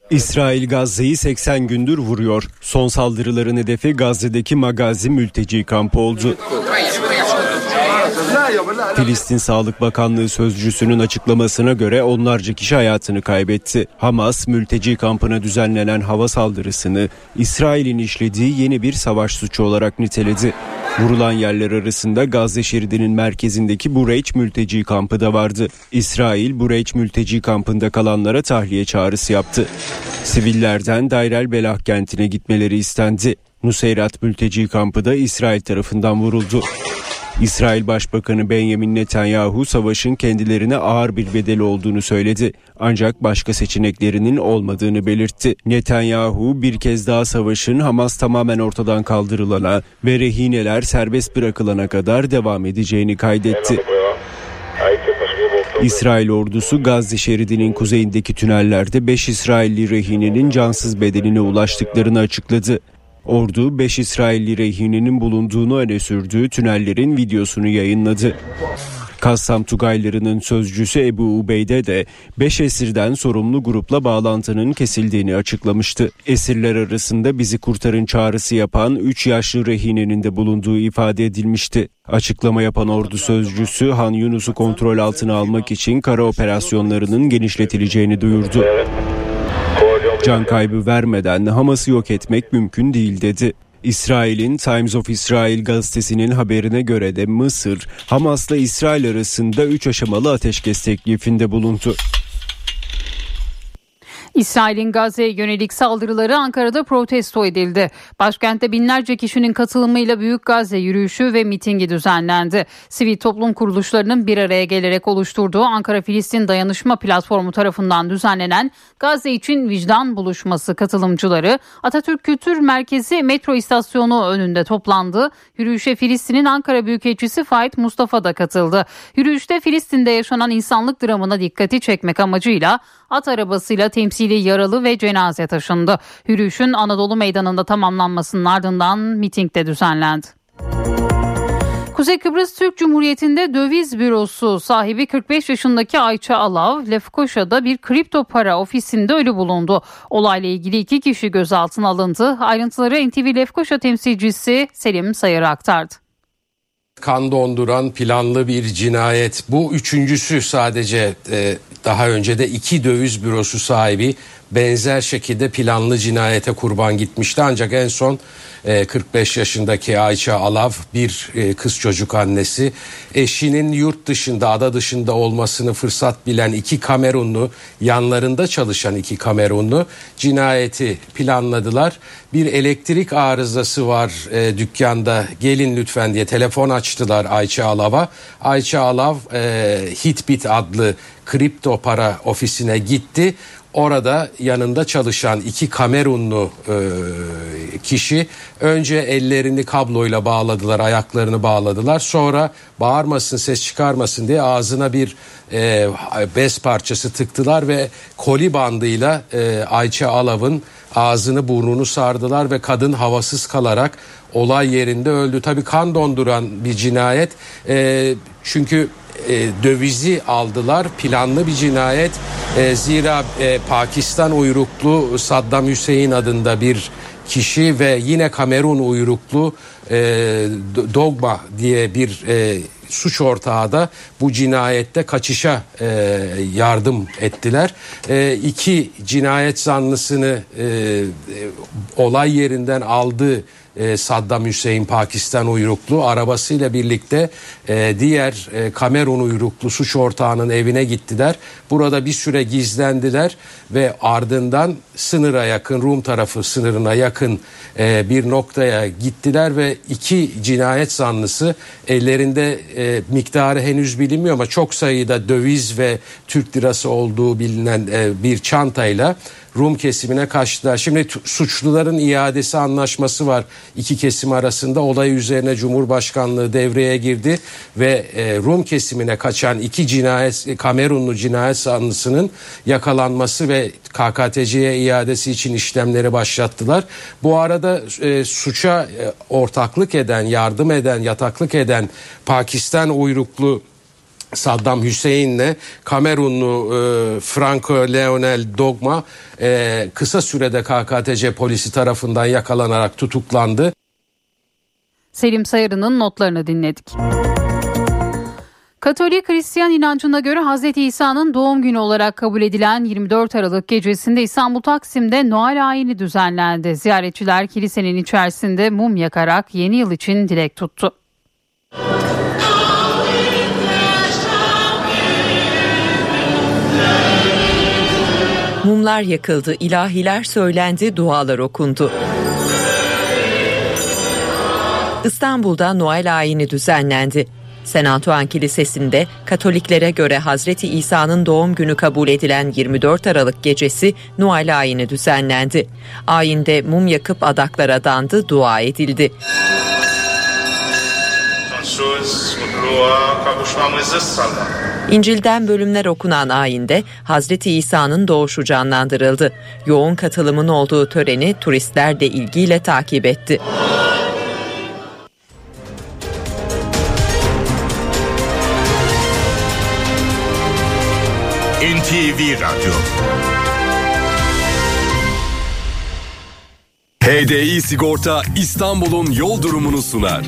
İsrail Gazze'yi 80 gündür vuruyor. Son saldırıların hedefi Gazze'deki Magazi mülteci kampı oldu. Filistin Sağlık Bakanlığı sözcüsünün açıklamasına göre onlarca kişi hayatını kaybetti. Hamas mülteci kampına düzenlenen hava saldırısını İsrail'in işlediği yeni bir savaş suçu olarak niteledi. Vurulan yerler arasında Gazze şeridinin merkezindeki Bureyç mülteci kampı da vardı. İsrail Bureyç mülteci kampında kalanlara tahliye çağrısı yaptı. Sivillerden Dairel Belah kentine gitmeleri istendi. Nuseyrat mülteci kampı da İsrail tarafından vuruldu. İsrail Başbakanı Benjamin Netanyahu savaşın kendilerine ağır bir bedeli olduğunu söyledi. Ancak başka seçeneklerinin olmadığını belirtti. Netanyahu bir kez daha savaşın Hamas tamamen ortadan kaldırılana ve rehineler serbest bırakılana kadar devam edeceğini kaydetti. İsrail ordusu Gazze şeridinin kuzeyindeki tünellerde 5 İsrailli rehinenin cansız bedenine ulaştıklarını açıkladı. Ordu 5 İsrailli rehinenin bulunduğunu öne sürdüğü tünellerin videosunu yayınladı. Kassam Tugayları'nın sözcüsü Ebu Ubeyde de 5 esirden sorumlu grupla bağlantının kesildiğini açıklamıştı. Esirler arasında bizi kurtarın çağrısı yapan 3 yaşlı rehinenin de bulunduğu ifade edilmişti. Açıklama yapan ordu sözcüsü Han Yunus'u kontrol altına almak için kara operasyonlarının genişletileceğini duyurdu. Can kaybı vermeden Hamas'ı yok etmek mümkün değil dedi. İsrail'in Times of Israel gazetesinin haberine göre de Mısır, Hamas'la İsrail arasında 3 aşamalı ateşkes teklifinde bulundu. İsrail'in Gazze'ye yönelik saldırıları Ankara'da protesto edildi. Başkentte binlerce kişinin katılımıyla Büyük Gazze yürüyüşü ve mitingi düzenlendi. Sivil toplum kuruluşlarının bir araya gelerek oluşturduğu Ankara Filistin Dayanışma Platformu tarafından düzenlenen Gazze için vicdan buluşması katılımcıları Atatürk Kültür Merkezi metro istasyonu önünde toplandı. Yürüyüşe Filistin'in Ankara Büyükelçisi Faik Mustafa da katıldı. Yürüyüşte Filistin'de yaşanan insanlık dramına dikkati çekmek amacıyla at arabasıyla temsili yaralı ve cenaze taşındı. Yürüyüşün Anadolu Meydanı'nda tamamlanmasının ardından miting de düzenlendi. Kuzey Kıbrıs Türk Cumhuriyeti'nde döviz bürosu sahibi 45 yaşındaki Ayça Alav, Lefkoşa'da bir kripto para ofisinde ölü bulundu. Olayla ilgili iki kişi gözaltına alındı. Ayrıntıları NTV Lefkoşa temsilcisi Selim Sayır aktardı kan donduran planlı bir cinayet. Bu üçüncüsü sadece e, daha önce de iki döviz bürosu sahibi benzer şekilde planlı cinayete kurban gitmişti. Ancak en son 45 e, yaşındaki Ayça Alav bir e, kız çocuk annesi eşinin yurt dışında ada dışında olmasını fırsat bilen iki Kamerunlu yanlarında çalışan iki Kamerunlu cinayeti planladılar. Bir elektrik arızası var e, dükkanda gelin lütfen diye telefon açtılar Ayça Alav'a. Ayça Alav e, Hitbit adlı kripto para ofisine gitti Orada yanında çalışan iki Kamerunlu e, kişi önce ellerini kabloyla bağladılar, ayaklarını bağladılar. Sonra bağırmasın, ses çıkarmasın diye ağzına bir e, bez parçası tıktılar ve koli bandıyla e, Ayça Alav'ın ağzını burnunu sardılar ve kadın havasız kalarak olay yerinde öldü. Tabii kan donduran bir cinayet. E, çünkü e, dövizi aldılar. Planlı bir cinayet. E, zira e, Pakistan uyruklu Saddam Hüseyin adında bir kişi ve yine Kamerun uyruklu e, Dogma diye bir e, suç ortağı da bu cinayette kaçışa e, yardım ettiler. E, iki cinayet zanlısını e, e, olay yerinden aldı e, Saddam Hüseyin Pakistan uyruklu arabasıyla birlikte e, diğer e, Kamerun uyruklu suç ortağının evine gittiler. Burada bir süre gizlendiler ve ardından sınıra yakın Rum tarafı sınırına yakın bir noktaya gittiler ve iki cinayet zanlısı ellerinde miktarı henüz bilinmiyor ama çok sayıda döviz ve Türk lirası olduğu bilinen bir çantayla Rum kesimine kaçtılar. Şimdi suçluların iadesi anlaşması var iki kesim arasında. Olay üzerine Cumhurbaşkanlığı devreye girdi ve e, Rum kesimine kaçan iki cinayet Kamerunlu cinayet sanlısının yakalanması ve KKTC'ye iadesi için işlemleri başlattılar. Bu arada e, suça e, ortaklık eden, yardım eden, yataklık eden Pakistan uyruklu Saddam Hüseyin'le Kamerunlu e, Franco Leonel Dogma e, kısa sürede KKTC polisi tarafından yakalanarak tutuklandı. Selim Sayarı'nın notlarını dinledik. Katolik Hristiyan inancına göre Hz. İsa'nın doğum günü olarak kabul edilen 24 Aralık gecesinde İstanbul Taksim'de Noel ayini düzenlendi. Ziyaretçiler kilisenin içerisinde mum yakarak yeni yıl için dilek tuttu. Mumlar yakıldı, ilahiler söylendi, dualar okundu. İstanbul'da Noel ayini düzenlendi. St. Antoine Kilisesi'nde Katoliklere göre Hazreti İsa'nın doğum günü kabul edilen 24 Aralık gecesi Noel ayini düzenlendi. Ayinde mum yakıp adaklara dandı, dua edildi. İncil'den bölümler okunan ayinde Hazreti İsa'nın doğuşu canlandırıldı. Yoğun katılımın olduğu töreni turistler de ilgiyle takip etti. NTV Radyo HDI Sigorta İstanbul'un yol durumunu sunar.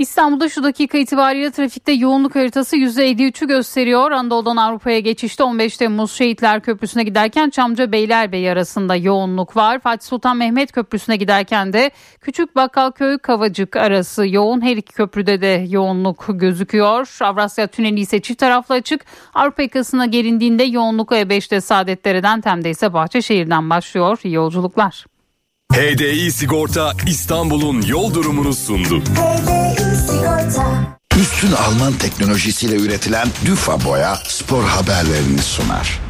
İstanbul'da şu dakika itibariyle trafikte yoğunluk haritası %53'ü gösteriyor. Anadolu'dan Avrupa'ya geçişte 15 Temmuz Şehitler Köprüsü'ne giderken Çamca Beylerbeyi arasında yoğunluk var. Fatih Sultan Mehmet Köprüsü'ne giderken de Küçük Bakkalköy Kavacık arası yoğun. Her iki köprüde de yoğunluk gözüküyor. Avrasya Tüneli ise çift taraflı açık. Avrupa yakasına gelindiğinde yoğunluk E5'te Saadetlere'den Tem'de ise Bahçeşehir'den başlıyor. İyi yolculuklar. HDI Sigorta İstanbul'un yol durumunu sundu. Üstün Alman teknolojisiyle üretilen Düfa Boya spor haberlerini sunar.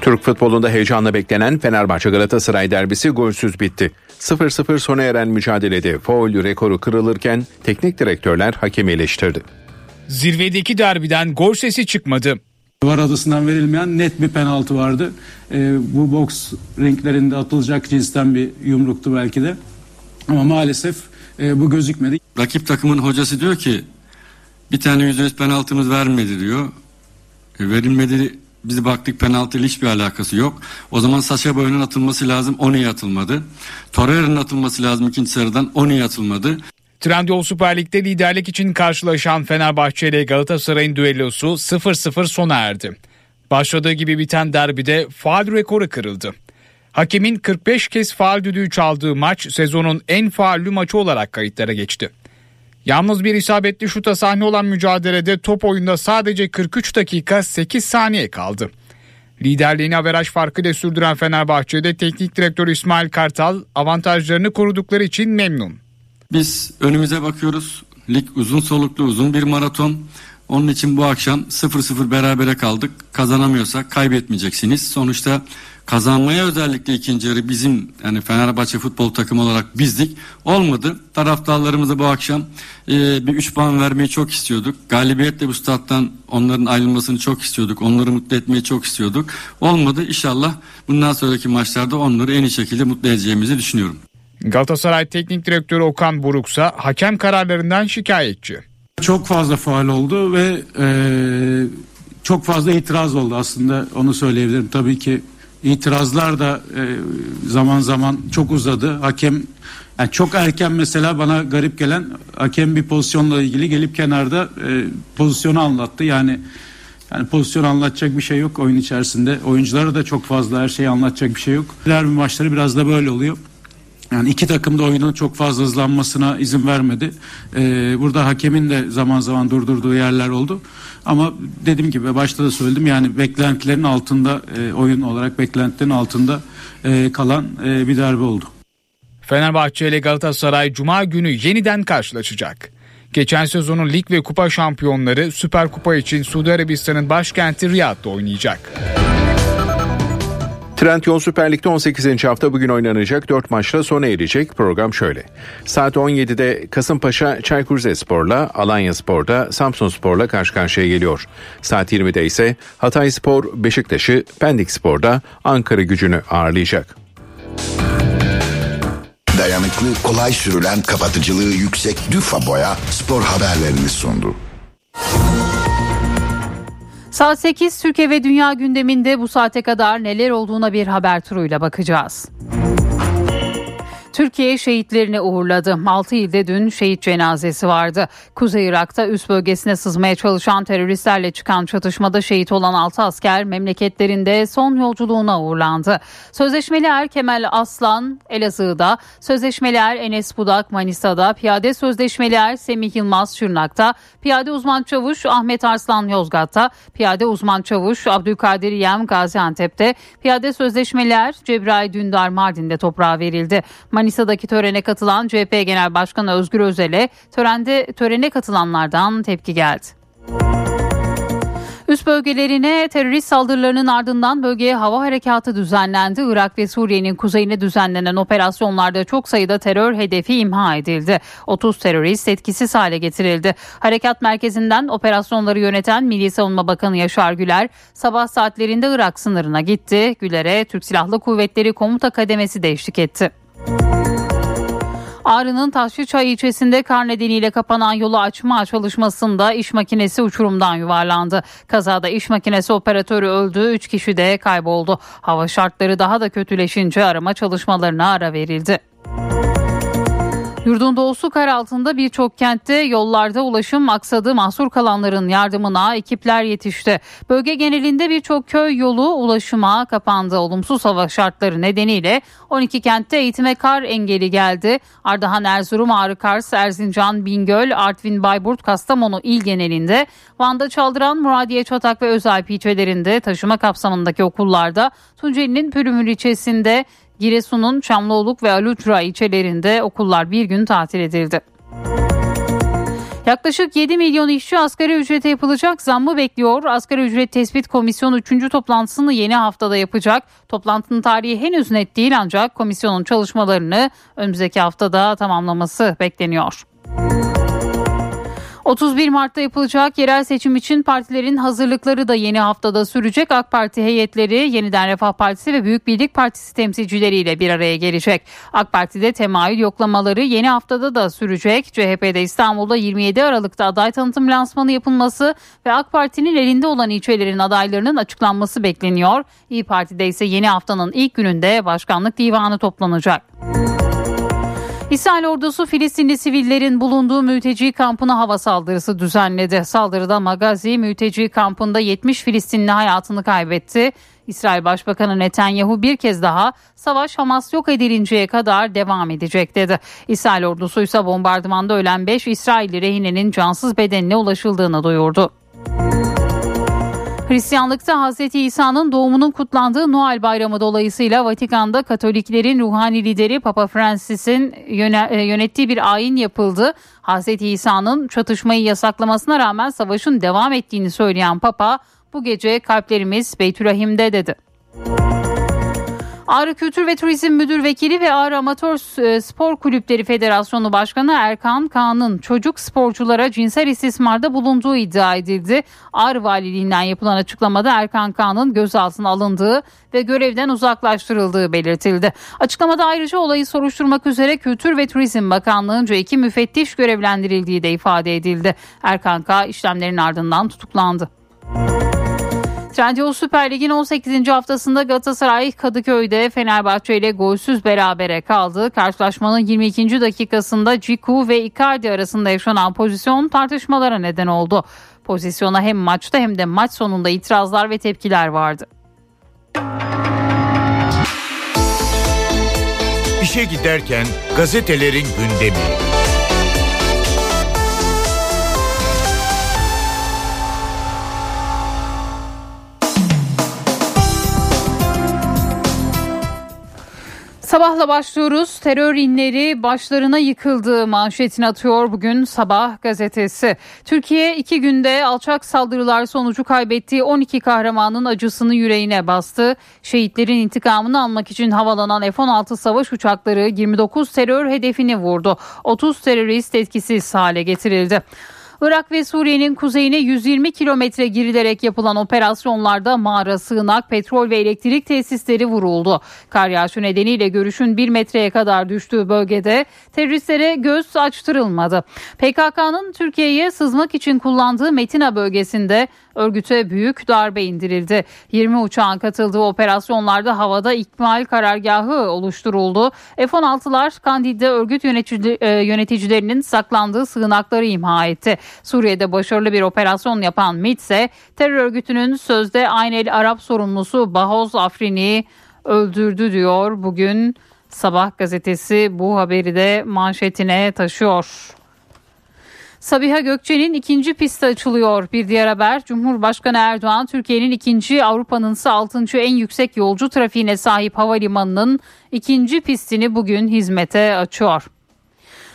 Türk futbolunda heyecanla beklenen Fenerbahçe Galatasaray derbisi golsüz bitti. 0-0 sona eren mücadelede foul rekoru kırılırken teknik direktörler hakemi eleştirdi. Zirvedeki derbiden gol sesi çıkmadı. Var adısından verilmeyen net bir penaltı vardı. Ee, bu boks renklerinde atılacak cinsten bir yumruktu belki de. Ama maalesef e, bu gözükmedi. Rakip takımın hocası diyor ki bir tane yüzde yüz penaltımız vermedi diyor. E, verilmedi biz baktık penaltıyla hiçbir alakası yok. O zaman Saşa Boy'un atılması lazım. O niye atılmadı? Torreira'nın atılması lazım ikinci sarıdan. O niye atılmadı? Trendyol Süper Lig'de liderlik için karşılaşan Fenerbahçe ile Galatasaray'ın düellosu 0-0 sona erdi. Başladığı gibi biten derbide faal rekoru kırıldı. Hakemin 45 kez faal düdüğü çaldığı maç sezonun en faullü maçı olarak kayıtlara geçti. Yalnız bir isabetli şuta sahne olan mücadelede top oyunda sadece 43 dakika 8 saniye kaldı. Liderliğini averaj farkı sürdüren Fenerbahçe'de teknik direktör İsmail Kartal avantajlarını korudukları için memnun. Biz önümüze bakıyoruz. Lig uzun soluklu uzun bir maraton. Onun için bu akşam 0-0 berabere kaldık. Kazanamıyorsak kaybetmeyeceksiniz. Sonuçta kazanmaya özellikle ikinci yarı bizim yani Fenerbahçe futbol takımı olarak bizdik. Olmadı. Taraftarlarımıza bu akşam e, bir 3 puan vermeyi çok istiyorduk. Galibiyetle bu stat'tan onların ayrılmasını çok istiyorduk. Onları mutlu etmeyi çok istiyorduk. Olmadı. İnşallah bundan sonraki maçlarda onları en iyi şekilde mutlu edeceğimizi düşünüyorum. Galatasaray Teknik Direktörü Okan Buruk ise hakem kararlarından şikayetçi. Çok fazla faal oldu ve e, çok fazla itiraz oldu aslında onu söyleyebilirim. Tabii ki itirazlar da e, zaman zaman çok uzadı. Hakem yani çok erken mesela bana garip gelen hakem bir pozisyonla ilgili gelip kenarda e, pozisyonu anlattı. Yani yani pozisyon anlatacak bir şey yok oyun içerisinde. Oyunculara da çok fazla her şeyi anlatacak bir şey yok. Derbi maçları biraz da böyle oluyor. Yani iki takım da oyunun çok fazla hızlanmasına izin vermedi. Ee, burada hakemin de zaman zaman durdurduğu yerler oldu. Ama dediğim gibi başta da söyledim yani beklentilerin altında e, oyun olarak beklentilerin altında e, kalan e, bir darbe oldu. Fenerbahçe ile Galatasaray Cuma günü yeniden karşılaşacak. Geçen sezonun lig ve kupa şampiyonları Süper Kupa için Suudi Arabistan'ın başkenti Riyad'da oynayacak. Trendyol Süper Lig'de 18. hafta bugün oynanacak 4 maçla sona erecek. Program şöyle. Saat 17'de Kasımpaşa Çaykur Rizespor'la, Alanya Spor'da Samsun Spor'la karşı karşıya geliyor. Saat 20'de ise Hatay Spor Beşiktaş'ı Pendik Spor'da Ankara gücünü ağırlayacak. Dayanıklı, kolay sürülen, kapatıcılığı yüksek Düfa Boya spor haberlerini sundu. Saat 8 Türkiye ve Dünya gündeminde bu saate kadar neler olduğuna bir haber turuyla bakacağız. Türkiye şehitlerini uğurladı. 6 ilde dün şehit cenazesi vardı. Kuzey Irak'ta üst bölgesine sızmaya çalışan teröristlerle çıkan çatışmada şehit olan 6 asker memleketlerinde son yolculuğuna uğurlandı. Sözleşmeli er Kemal Aslan Elazığ'da, sözleşmeli er Enes Budak Manisa'da, piyade sözleşmeli er Semih Yılmaz Şırnak'ta, piyade uzman çavuş Ahmet Arslan Yozgat'ta, piyade uzman çavuş Abdülkadir Yem Gaziantep'te, piyade sözleşmeli er Cebrail Dündar Mardin'de toprağa verildi. Manisa'daki törene katılan CHP Genel Başkanı Özgür Özel'e törende törene katılanlardan tepki geldi. Üst bölgelerine terörist saldırılarının ardından bölgeye hava harekatı düzenlendi. Irak ve Suriye'nin kuzeyine düzenlenen operasyonlarda çok sayıda terör hedefi imha edildi. 30 terörist etkisiz hale getirildi. Harekat merkezinden operasyonları yöneten Milli Savunma Bakanı Yaşar Güler sabah saatlerinde Irak sınırına gitti. Güler'e Türk Silahlı Kuvvetleri Komuta Kademesi de eşlik etti. Ağrı'nın Taşlıçay ilçesinde kar nedeniyle kapanan yolu açma çalışmasında iş makinesi uçurumdan yuvarlandı. Kazada iş makinesi operatörü öldü, 3 kişi de kayboldu. Hava şartları daha da kötüleşince arama çalışmalarına ara verildi. Yurdun doğusu kar altında birçok kentte yollarda ulaşım aksadı mahsur kalanların yardımına ekipler yetişti. Bölge genelinde birçok köy yolu ulaşıma kapandı. Olumsuz hava şartları nedeniyle 12 kentte eğitime kar engeli geldi. Ardahan, Erzurum, Ağrı, Kars, Erzincan, Bingöl, Artvin, Bayburt, Kastamonu il genelinde, Van'da Çaldıran, Muradiye, Çatak ve Özalp ilçelerinde taşıma kapsamındaki okullarda, Tunceli'nin Pürümür ilçesinde Giresun'un Çamlıoluk ve Alucra ilçelerinde okullar bir gün tatil edildi. Yaklaşık 7 milyon işçi asgari ücrete yapılacak zammı bekliyor. Asgari ücret tespit komisyonu 3. toplantısını yeni haftada yapacak. Toplantının tarihi henüz net değil ancak komisyonun çalışmalarını önümüzdeki haftada tamamlaması bekleniyor. 31 Mart'ta yapılacak yerel seçim için partilerin hazırlıkları da yeni haftada sürecek. AK Parti heyetleri Yeniden Refah Partisi ve Büyük Birlik Partisi temsilcileriyle bir araya gelecek. AK Parti'de temayül yoklamaları yeni haftada da sürecek. CHP'de İstanbul'da 27 Aralık'ta aday tanıtım lansmanı yapılması ve AK Parti'nin elinde olan ilçelerin adaylarının açıklanması bekleniyor. İyi Parti'de ise yeni haftanın ilk gününde başkanlık divanı toplanacak. İsrail ordusu Filistinli sivillerin bulunduğu mülteci kampına hava saldırısı düzenledi. Saldırıda Magazi mülteci kampında 70 Filistinli hayatını kaybetti. İsrail Başbakanı Netanyahu bir kez daha savaş Hamas yok edilinceye kadar devam edecek dedi. İsrail ordusu ise bombardımanda ölen 5 İsrailli rehinenin cansız bedenine ulaşıldığını duyurdu. Hristiyanlıkta Hz. İsa'nın doğumunun kutlandığı Noel Bayramı dolayısıyla Vatikan'da Katoliklerin ruhani lideri Papa Francis'in e, yönettiği bir ayin yapıldı. Hz. İsa'nın çatışmayı yasaklamasına rağmen savaşın devam ettiğini söyleyen Papa bu gece kalplerimiz Beytülahim'de dedi. Ağrı Kültür ve Turizm Müdür Vekili ve Ağrı Amatör e, Spor Kulüpleri Federasyonu Başkanı Erkan Kaan'ın çocuk sporculara cinsel istismarda bulunduğu iddia edildi. Ağrı Valiliğinden yapılan açıklamada Erkan Kaan'ın gözaltına alındığı ve görevden uzaklaştırıldığı belirtildi. Açıklamada ayrıca olayı soruşturmak üzere Kültür ve Turizm Bakanlığı'nca iki müfettiş görevlendirildiği de ifade edildi. Erkan K işlemlerin ardından tutuklandı. Trendyol Süper Lig'in 18. haftasında Galatasaray Kadıköy'de Fenerbahçe ile golsüz berabere kaldı. Karşılaşmanın 22. dakikasında Ciku ve Icardi arasında yaşanan pozisyon tartışmalara neden oldu. Pozisyona hem maçta hem de maç sonunda itirazlar ve tepkiler vardı. İşe giderken gazetelerin gündemi. Sabahla başlıyoruz. Terör inleri başlarına yıkıldı manşetini atıyor bugün Sabah gazetesi. Türkiye iki günde alçak saldırılar sonucu kaybettiği 12 kahramanın acısını yüreğine bastı. Şehitlerin intikamını almak için havalanan F-16 savaş uçakları 29 terör hedefini vurdu. 30 terörist etkisiz hale getirildi. Irak ve Suriye'nin kuzeyine 120 kilometre girilerek yapılan operasyonlarda mağara, sığınak, petrol ve elektrik tesisleri vuruldu. Kar yağışı nedeniyle görüşün 1 metreye kadar düştüğü bölgede teröristlere göz açtırılmadı. PKK'nın Türkiye'ye sızmak için kullandığı Metina bölgesinde örgüte büyük darbe indirildi. 20 uçağın katıldığı operasyonlarda havada ikmal karargahı oluşturuldu. F-16'lar Kandil'de örgüt e, yöneticilerinin saklandığı sığınakları imha etti. Suriye'de başarılı bir operasyon yapan MİT ise terör örgütünün sözde Aynel Arap sorumlusu Bahoz Afrini öldürdü diyor bugün Sabah gazetesi bu haberi de manşetine taşıyor. Sabiha Gökçe'nin ikinci pisti açılıyor. Bir diğer haber Cumhurbaşkanı Erdoğan Türkiye'nin ikinci Avrupa'nın ise altıncı en yüksek yolcu trafiğine sahip havalimanının ikinci pistini bugün hizmete açıyor.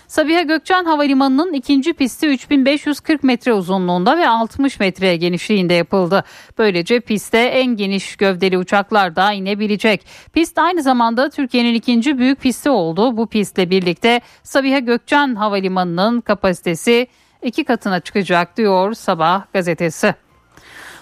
Sabiha Gökçen Havalimanı'nın ikinci pisti 3540 metre uzunluğunda ve 60 metre genişliğinde yapıldı. Böylece piste en geniş gövdeli uçaklar da inebilecek. Pist aynı zamanda Türkiye'nin ikinci büyük pisti oldu. Bu pistle birlikte Sabiha Gökçen Havalimanı'nın kapasitesi iki katına çıkacak diyor Sabah gazetesi.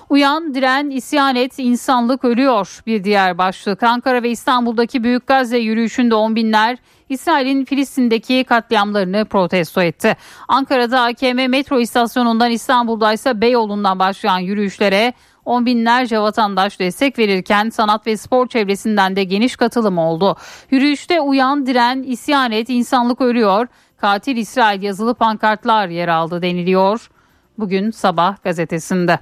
Uyan, diren, isyan et, insanlık ölüyor. Bir diğer başlık Ankara ve İstanbul'daki Büyük Gazze yürüyüşünde on binler İsrail'in Filistin'deki katliamlarını protesto etti. Ankara'da AKM metro istasyonundan İstanbul'da ise Beyoğlu'ndan başlayan yürüyüşlere on binlerce vatandaş destek verirken sanat ve spor çevresinden de geniş katılım oldu. Yürüyüşte uyan, diren, isyan et, insanlık ölüyor, katil İsrail yazılı pankartlar yer aldı deniliyor. Bugün sabah gazetesinde.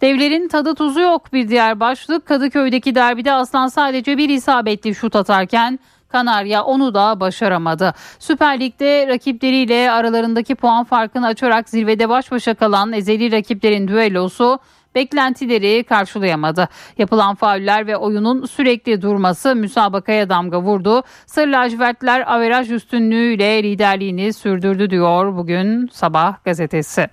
Devlerin tadı tuzu yok bir diğer başlık. Kadıköy'deki derbide Aslan sadece bir isabetli şut atarken Kanarya onu da başaramadı. Süper Lig'de rakipleriyle aralarındaki puan farkını açarak zirvede baş başa kalan ezeli rakiplerin düellosu beklentileri karşılayamadı. Yapılan fauller ve oyunun sürekli durması müsabakaya damga vurdu. Sarı lacivertler averaj üstünlüğüyle liderliğini sürdürdü diyor bugün Sabah gazetesi.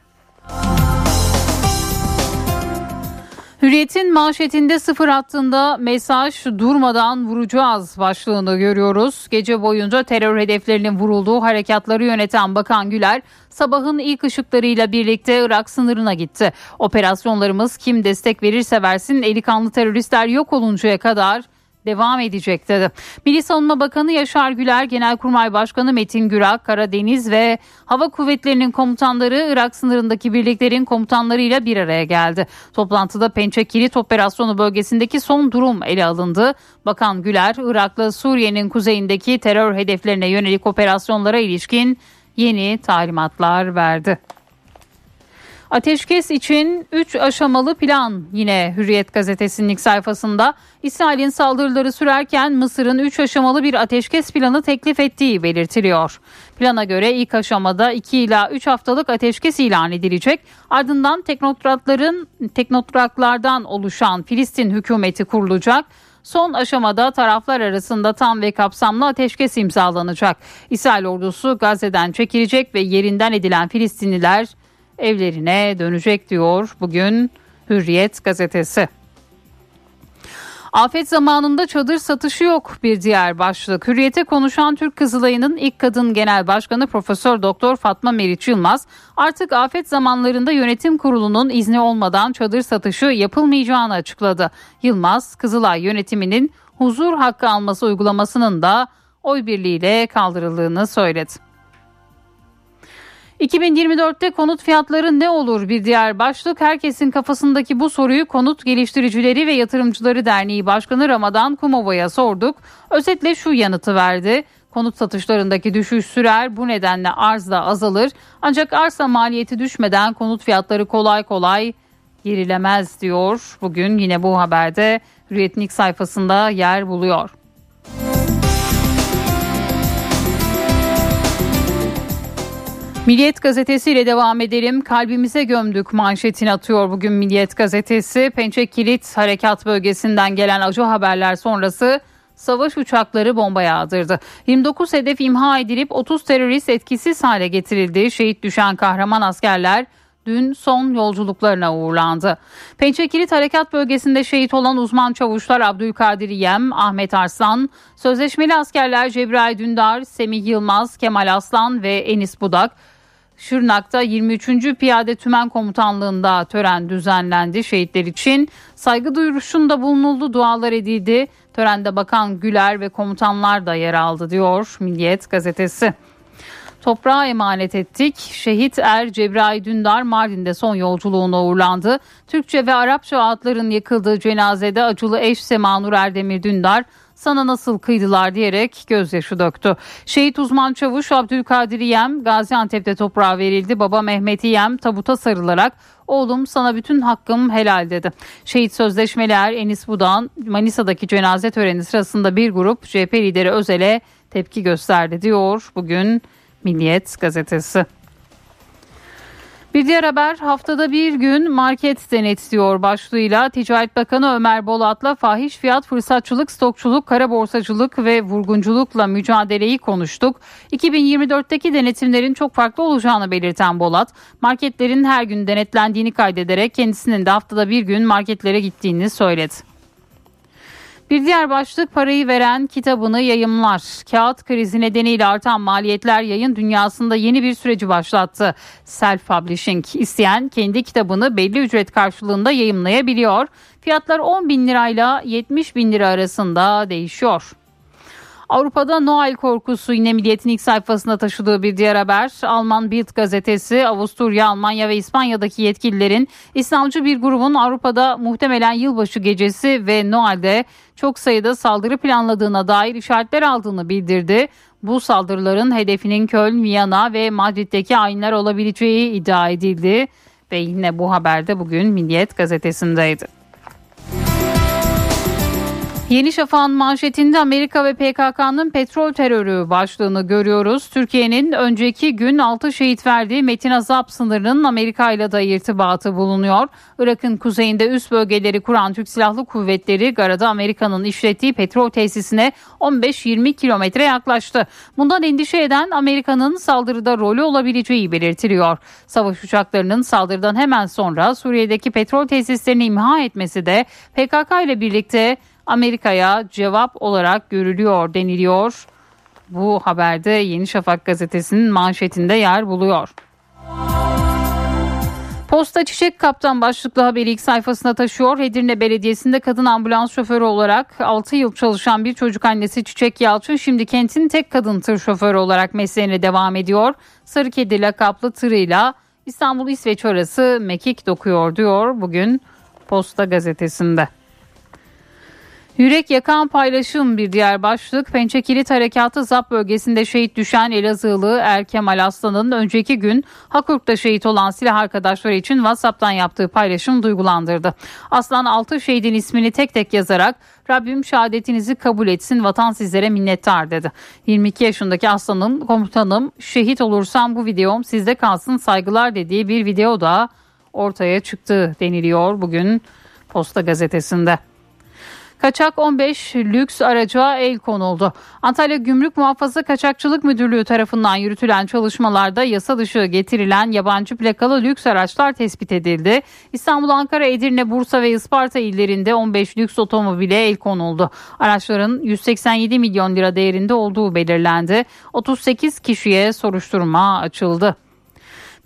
Hürriyet'in manşetinde sıfır hattında mesaj durmadan vuracağız başlığını görüyoruz. Gece boyunca terör hedeflerinin vurulduğu harekatları yöneten Bakan Güler sabahın ilk ışıklarıyla birlikte Irak sınırına gitti. Operasyonlarımız kim destek verirse versin eli kanlı teröristler yok oluncaya kadar devam edecek dedi. Milli Savunma Bakanı Yaşar Güler, Genelkurmay Başkanı Metin Gürak, Karadeniz ve Hava Kuvvetleri'nin komutanları Irak sınırındaki birliklerin komutanlarıyla bir araya geldi. Toplantıda Pençe Kilit Operasyonu bölgesindeki son durum ele alındı. Bakan Güler, Irak'la Suriye'nin kuzeyindeki terör hedeflerine yönelik operasyonlara ilişkin yeni talimatlar verdi. Ateşkes için 3 aşamalı plan yine Hürriyet gazetesinin ilk sayfasında İsrail'in saldırıları sürerken Mısır'ın 3 aşamalı bir ateşkes planı teklif ettiği belirtiliyor. Plana göre ilk aşamada 2 ila 3 haftalık ateşkes ilan edilecek. Ardından teknokratların teknokratlardan oluşan Filistin hükümeti kurulacak. Son aşamada taraflar arasında tam ve kapsamlı ateşkes imzalanacak. İsrail ordusu Gazze'den çekilecek ve yerinden edilen Filistinliler evlerine dönecek diyor bugün Hürriyet gazetesi. Afet zamanında çadır satışı yok bir diğer başlık. Hürriyete konuşan Türk Kızılayı'nın ilk kadın genel başkanı Profesör Doktor Fatma Meriç Yılmaz artık afet zamanlarında yönetim kurulunun izni olmadan çadır satışı yapılmayacağını açıkladı. Yılmaz Kızılay yönetiminin huzur hakkı alması uygulamasının da oy birliğiyle kaldırıldığını söyledi. 2024'te konut fiyatları ne olur bir diğer başlık. Herkesin kafasındaki bu soruyu Konut Geliştiricileri ve Yatırımcıları Derneği Başkanı Ramadan Kumova'ya sorduk. Özetle şu yanıtı verdi. Konut satışlarındaki düşüş sürer bu nedenle arz da azalır. Ancak arsa maliyeti düşmeden konut fiyatları kolay kolay gerilemez diyor. Bugün yine bu haberde Hürriyet'in sayfasında yer buluyor. Milliyet Gazetesi ile devam edelim. Kalbimize gömdük manşetini atıyor bugün Milliyet Gazetesi. Pençe Kilit Harekat Bölgesi'nden gelen acı haberler sonrası savaş uçakları bomba yağdırdı. 29 hedef imha edilip 30 terörist etkisiz hale getirildi. Şehit düşen kahraman askerler dün son yolculuklarına uğurlandı. Pençekilit Harekat Bölgesi'nde şehit olan uzman çavuşlar Abdülkadir Yem, Ahmet Arslan, sözleşmeli askerler Cebrail Dündar, Semih Yılmaz, Kemal Aslan ve Enis Budak Şırnak'ta 23. Piyade Tümen Komutanlığı'nda tören düzenlendi şehitler için. Saygı duyuruşunda bulunuldu, dualar edildi. Törende Bakan Güler ve komutanlar da yer aldı diyor Milliyet gazetesi. toprağa emanet ettik. Şehit Er Cebrail Dündar Mardin'de son yolculuğuna uğurlandı. Türkçe ve Arapça adların yakıldığı cenazede acılı eş Semanur Erdemir Dündar sana nasıl kıydılar diyerek gözyaşı döktü. Şehit uzman çavuş Abdülkadir Yem Gaziantep'te toprağa verildi. Baba Mehmet Yem tabuta sarılarak oğlum sana bütün hakkım helal dedi. Şehit sözleşmeli Enis Budan Manisa'daki cenaze töreni sırasında bir grup CHP lideri Özel'e tepki gösterdi diyor bugün Milliyet gazetesi. Bir diğer haber haftada bir gün market denetliyor başlığıyla Ticaret Bakanı Ömer Bolat'la fahiş fiyat fırsatçılık, stokçuluk, kara borsacılık ve vurgunculukla mücadeleyi konuştuk. 2024'teki denetimlerin çok farklı olacağını belirten Bolat, marketlerin her gün denetlendiğini kaydederek kendisinin de haftada bir gün marketlere gittiğini söyledi. Bir diğer başlık parayı veren kitabını yayımlar. Kağıt krizi nedeniyle artan maliyetler yayın dünyasında yeni bir süreci başlattı. Self-publishing isteyen kendi kitabını belli ücret karşılığında yayımlayabiliyor. Fiyatlar 10 bin lirayla 70 bin lira arasında değişiyor. Avrupa'da Noel korkusu yine Milliyet'in ilk sayfasında taşıdığı bir diğer haber. Alman Bild gazetesi Avusturya, Almanya ve İspanya'daki yetkililerin İslamcı bir grubun Avrupa'da muhtemelen yılbaşı gecesi ve Noel'de çok sayıda saldırı planladığına dair işaretler aldığını bildirdi. Bu saldırıların hedefinin Köln, Viyana ve Madrid'deki ayinler olabileceği iddia edildi. Ve yine bu haberde bugün Milliyet gazetesindeydi. Yeni Şafak'ın manşetinde Amerika ve PKK'nın petrol terörü başlığını görüyoruz. Türkiye'nin önceki gün 6 şehit verdiği Metin Azap sınırının Amerika ile de irtibatı bulunuyor. Irak'ın kuzeyinde üst bölgeleri kuran Türk Silahlı Kuvvetleri Gara'da Amerika'nın işlettiği petrol tesisine 15-20 kilometre yaklaştı. Bundan endişe eden Amerika'nın saldırıda rolü olabileceği belirtiliyor. Savaş uçaklarının saldırıdan hemen sonra Suriye'deki petrol tesislerini imha etmesi de PKK ile birlikte Amerika'ya cevap olarak görülüyor deniliyor. Bu haberde Yeni Şafak gazetesinin manşetinde yer buluyor. Posta Çiçek Kaptan başlıklı haberi ilk sayfasına taşıyor. Edirne Belediyesi'nde kadın ambulans şoförü olarak 6 yıl çalışan bir çocuk annesi Çiçek Yalçın şimdi kentin tek kadın tır şoförü olarak mesleğine devam ediyor. Sarı Kedi lakaplı tırıyla İstanbul İsveç arası mekik dokuyor diyor bugün Posta gazetesinde. Yürek yakan paylaşım bir diğer başlık. Pençe Kilit Harekatı ZAP bölgesinde şehit düşen Elazığlı Erkemal Aslan'ın önceki gün Hakurk'ta şehit olan silah arkadaşları için WhatsApp'tan yaptığı paylaşım duygulandırdı. Aslan 6 şehidin ismini tek tek yazarak Rabbim şehadetinizi kabul etsin vatan sizlere minnettar dedi. 22 yaşındaki Aslan'ın komutanım şehit olursam bu videom sizde kalsın saygılar dediği bir video da ortaya çıktı deniliyor bugün Posta gazetesinde. Kaçak 15 lüks araca el konuldu. Antalya Gümrük Muhafaza Kaçakçılık Müdürlüğü tarafından yürütülen çalışmalarda yasa dışı getirilen yabancı plakalı lüks araçlar tespit edildi. İstanbul, Ankara, Edirne, Bursa ve Isparta illerinde 15 lüks otomobile el konuldu. Araçların 187 milyon lira değerinde olduğu belirlendi. 38 kişiye soruşturma açıldı.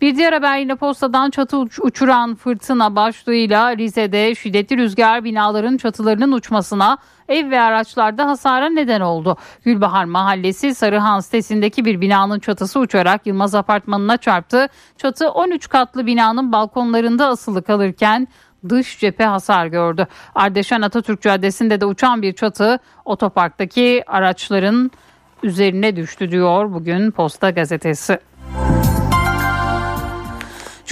Bir diğer haber yine postadan çatı uçuran fırtına başlığıyla Rize'de şiddetli rüzgar binaların çatılarının uçmasına ev ve araçlarda hasara neden oldu. Gülbahar Mahallesi Sarıhan sitesindeki bir binanın çatısı uçarak Yılmaz Apartmanı'na çarptı. Çatı 13 katlı binanın balkonlarında asılı kalırken dış cephe hasar gördü. Ardeşen Atatürk Caddesi'nde de uçan bir çatı otoparktaki araçların üzerine düştü diyor bugün Posta Gazetesi.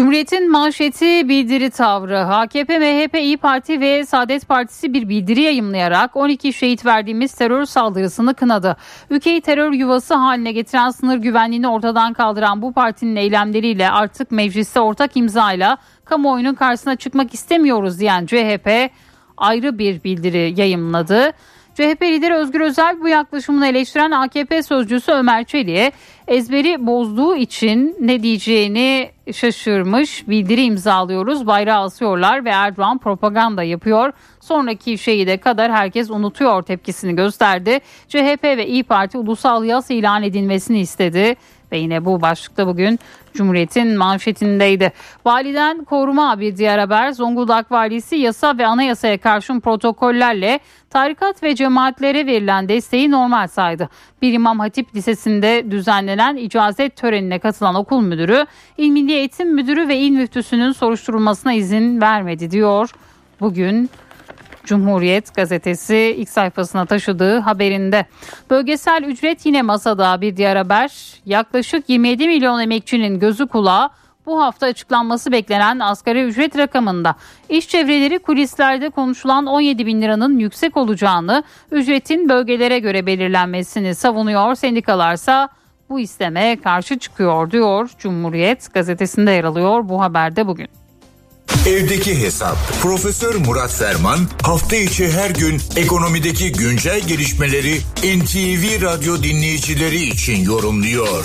Cumhuriyet'in manşeti bildiri tavrı. AKP, MHP, İyi Parti ve Saadet Partisi bir bildiri yayımlayarak 12 şehit verdiğimiz terör saldırısını kınadı. Ülkeyi terör yuvası haline getiren sınır güvenliğini ortadan kaldıran bu partinin eylemleriyle artık mecliste ortak imzayla kamuoyunun karşısına çıkmak istemiyoruz diyen CHP ayrı bir bildiri yayımladı. CHP lideri Özgür Özel bu yaklaşımını eleştiren AKP sözcüsü Ömer Çelik'e ezberi bozduğu için ne diyeceğini şaşırmış bildiri imzalıyoruz. Bayrağı asıyorlar ve Erdoğan propaganda yapıyor. Sonraki şeyi de kadar herkes unutuyor tepkisini gösterdi. CHP ve İyi Parti ulusal yas ilan edilmesini istedi. Ve yine bu başlıkta bugün Cumhuriyet'in manşetindeydi. Validen koruma bir diğer haber. Zonguldak valisi yasa ve anayasaya karşın protokollerle tarikat ve cemaatlere verilen desteği normal saydı. Bir İmam Hatip Lisesi'nde düzenlenen icazet törenine katılan okul müdürü, İl Milli Eğitim Müdürü ve il müftüsünün soruşturulmasına izin vermedi diyor. Bugün Cumhuriyet gazetesi ilk sayfasına taşıdığı haberinde. Bölgesel ücret yine masada bir diğer haber. Yaklaşık 27 milyon emekçinin gözü kulağı bu hafta açıklanması beklenen asgari ücret rakamında. İş çevreleri kulislerde konuşulan 17 bin liranın yüksek olacağını, ücretin bölgelere göre belirlenmesini savunuyor. Sendikalarsa bu isteme karşı çıkıyor diyor. Cumhuriyet gazetesinde yer alıyor bu haberde bugün. Evdeki Hesap. Profesör Murat Ferman hafta içi her gün ekonomideki güncel gelişmeleri NTV Radyo dinleyicileri için yorumluyor.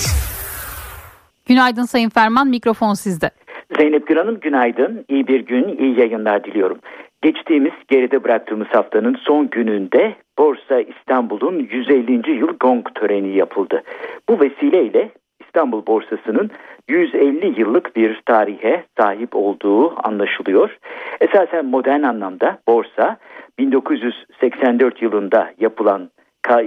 Günaydın Sayın Ferman, mikrofon sizde. Zeynep Gül Hanım günaydın, iyi bir gün, iyi yayınlar diliyorum. Geçtiğimiz geride bıraktığımız haftanın son gününde Borsa İstanbul'un 150. yıl gong töreni yapıldı. Bu vesileyle İstanbul borsasının 150 yıllık bir tarihe sahip olduğu anlaşılıyor. Esasen modern anlamda borsa 1984 yılında yapılan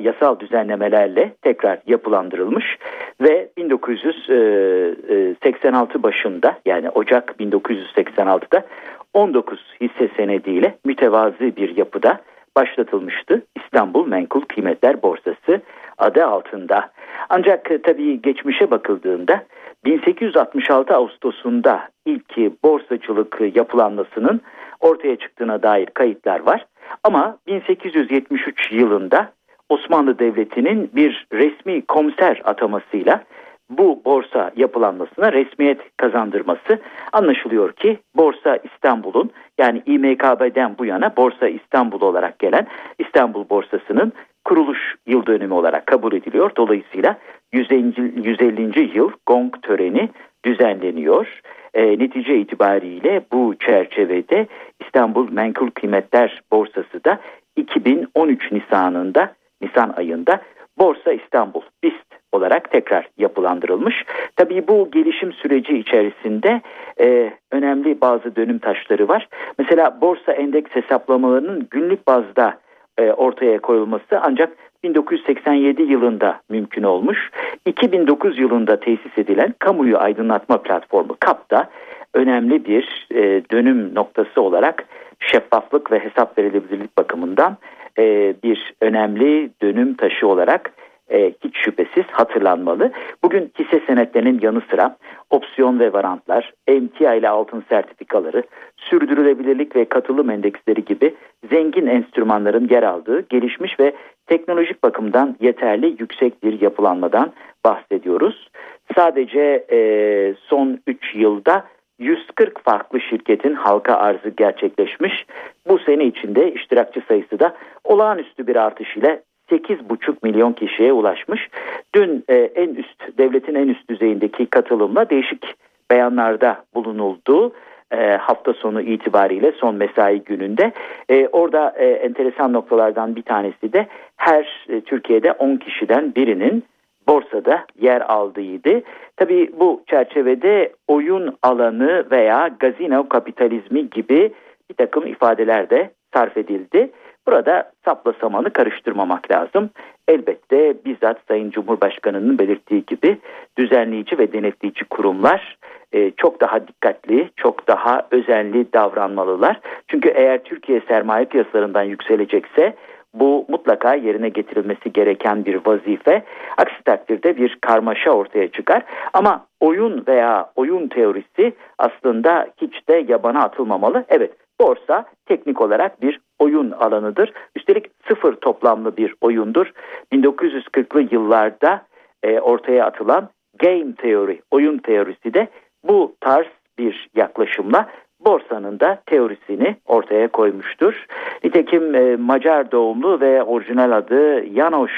yasal düzenlemelerle tekrar yapılandırılmış ve 1986 başında yani Ocak 1986'da 19 hisse senediyle mütevazi bir yapıda başlatılmıştı. İstanbul Menkul Kıymetler Borsası adı altında. Ancak e, tabii geçmişe bakıldığında 1866 Ağustos'unda ilk borsacılık yapılanmasının ortaya çıktığına dair kayıtlar var. Ama 1873 yılında Osmanlı Devleti'nin bir resmi komiser atamasıyla bu borsa yapılanmasına resmiyet kazandırması anlaşılıyor ki Borsa İstanbul'un yani İMKB'den bu yana Borsa İstanbul olarak gelen İstanbul Borsası'nın kuruluş yıl dönümü olarak kabul ediliyor. Dolayısıyla 150. 150. yıl gong töreni düzenleniyor. E, netice itibariyle bu çerçevede İstanbul Menkul Kıymetler Borsası da 2013 Nisan'ında Nisan ayında Borsa İstanbul BIST olarak tekrar yapılandırılmış. Tabii bu gelişim süreci içerisinde e, önemli bazı dönüm taşları var. Mesela borsa endeks hesaplamalarının günlük bazda e, ortaya koyulması ancak 1987 yılında mümkün olmuş. 2009 yılında tesis edilen kamuyu aydınlatma platformu KAP'ta önemli bir e, dönüm noktası olarak şeffaflık ve hesap verilebilirlik bakımından e, bir önemli dönüm taşı olarak e, hiç şüphesiz hatırlanmalı. Bugün hisse senetlerinin yanı sıra opsiyon ve varantlar, emtia ile altın sertifikaları, sürdürülebilirlik ve katılım endeksleri gibi zengin enstrümanların yer aldığı gelişmiş ve teknolojik bakımdan yeterli yüksek bir yapılanmadan bahsediyoruz. Sadece e, son 3 yılda 140 farklı şirketin halka arzı gerçekleşmiş. Bu sene içinde iştirakçı sayısı da olağanüstü bir artış ile 8,5 milyon kişiye ulaşmış. Dün e, en üst devletin en üst düzeyindeki katılımla değişik beyanlarda bulunuldu. E, hafta sonu itibariyle son mesai gününde. E, orada e, enteresan noktalardan bir tanesi de her e, Türkiye'de 10 kişiden birinin borsada yer aldığıydı. Tabii bu çerçevede oyun alanı veya gazino kapitalizmi gibi bir takım ifadeler de sarf edildi. Burada sapla samanı karıştırmamak lazım. Elbette bizzat Sayın Cumhurbaşkanı'nın belirttiği gibi düzenleyici ve denetleyici kurumlar e, çok daha dikkatli, çok daha özenli davranmalılar. Çünkü eğer Türkiye sermaye piyasalarından yükselecekse bu mutlaka yerine getirilmesi gereken bir vazife. Aksi takdirde bir karmaşa ortaya çıkar. Ama oyun veya oyun teorisi aslında hiç de yabana atılmamalı. Evet borsa teknik olarak bir oyun alanıdır. Üstelik sıfır toplamlı bir oyundur. 1940'lı yıllarda e, ortaya atılan game teori, oyun teorisi de bu tarz bir yaklaşımla borsanın da teorisini ortaya koymuştur. Nitekim e, Macar doğumlu ve orijinal adı Janos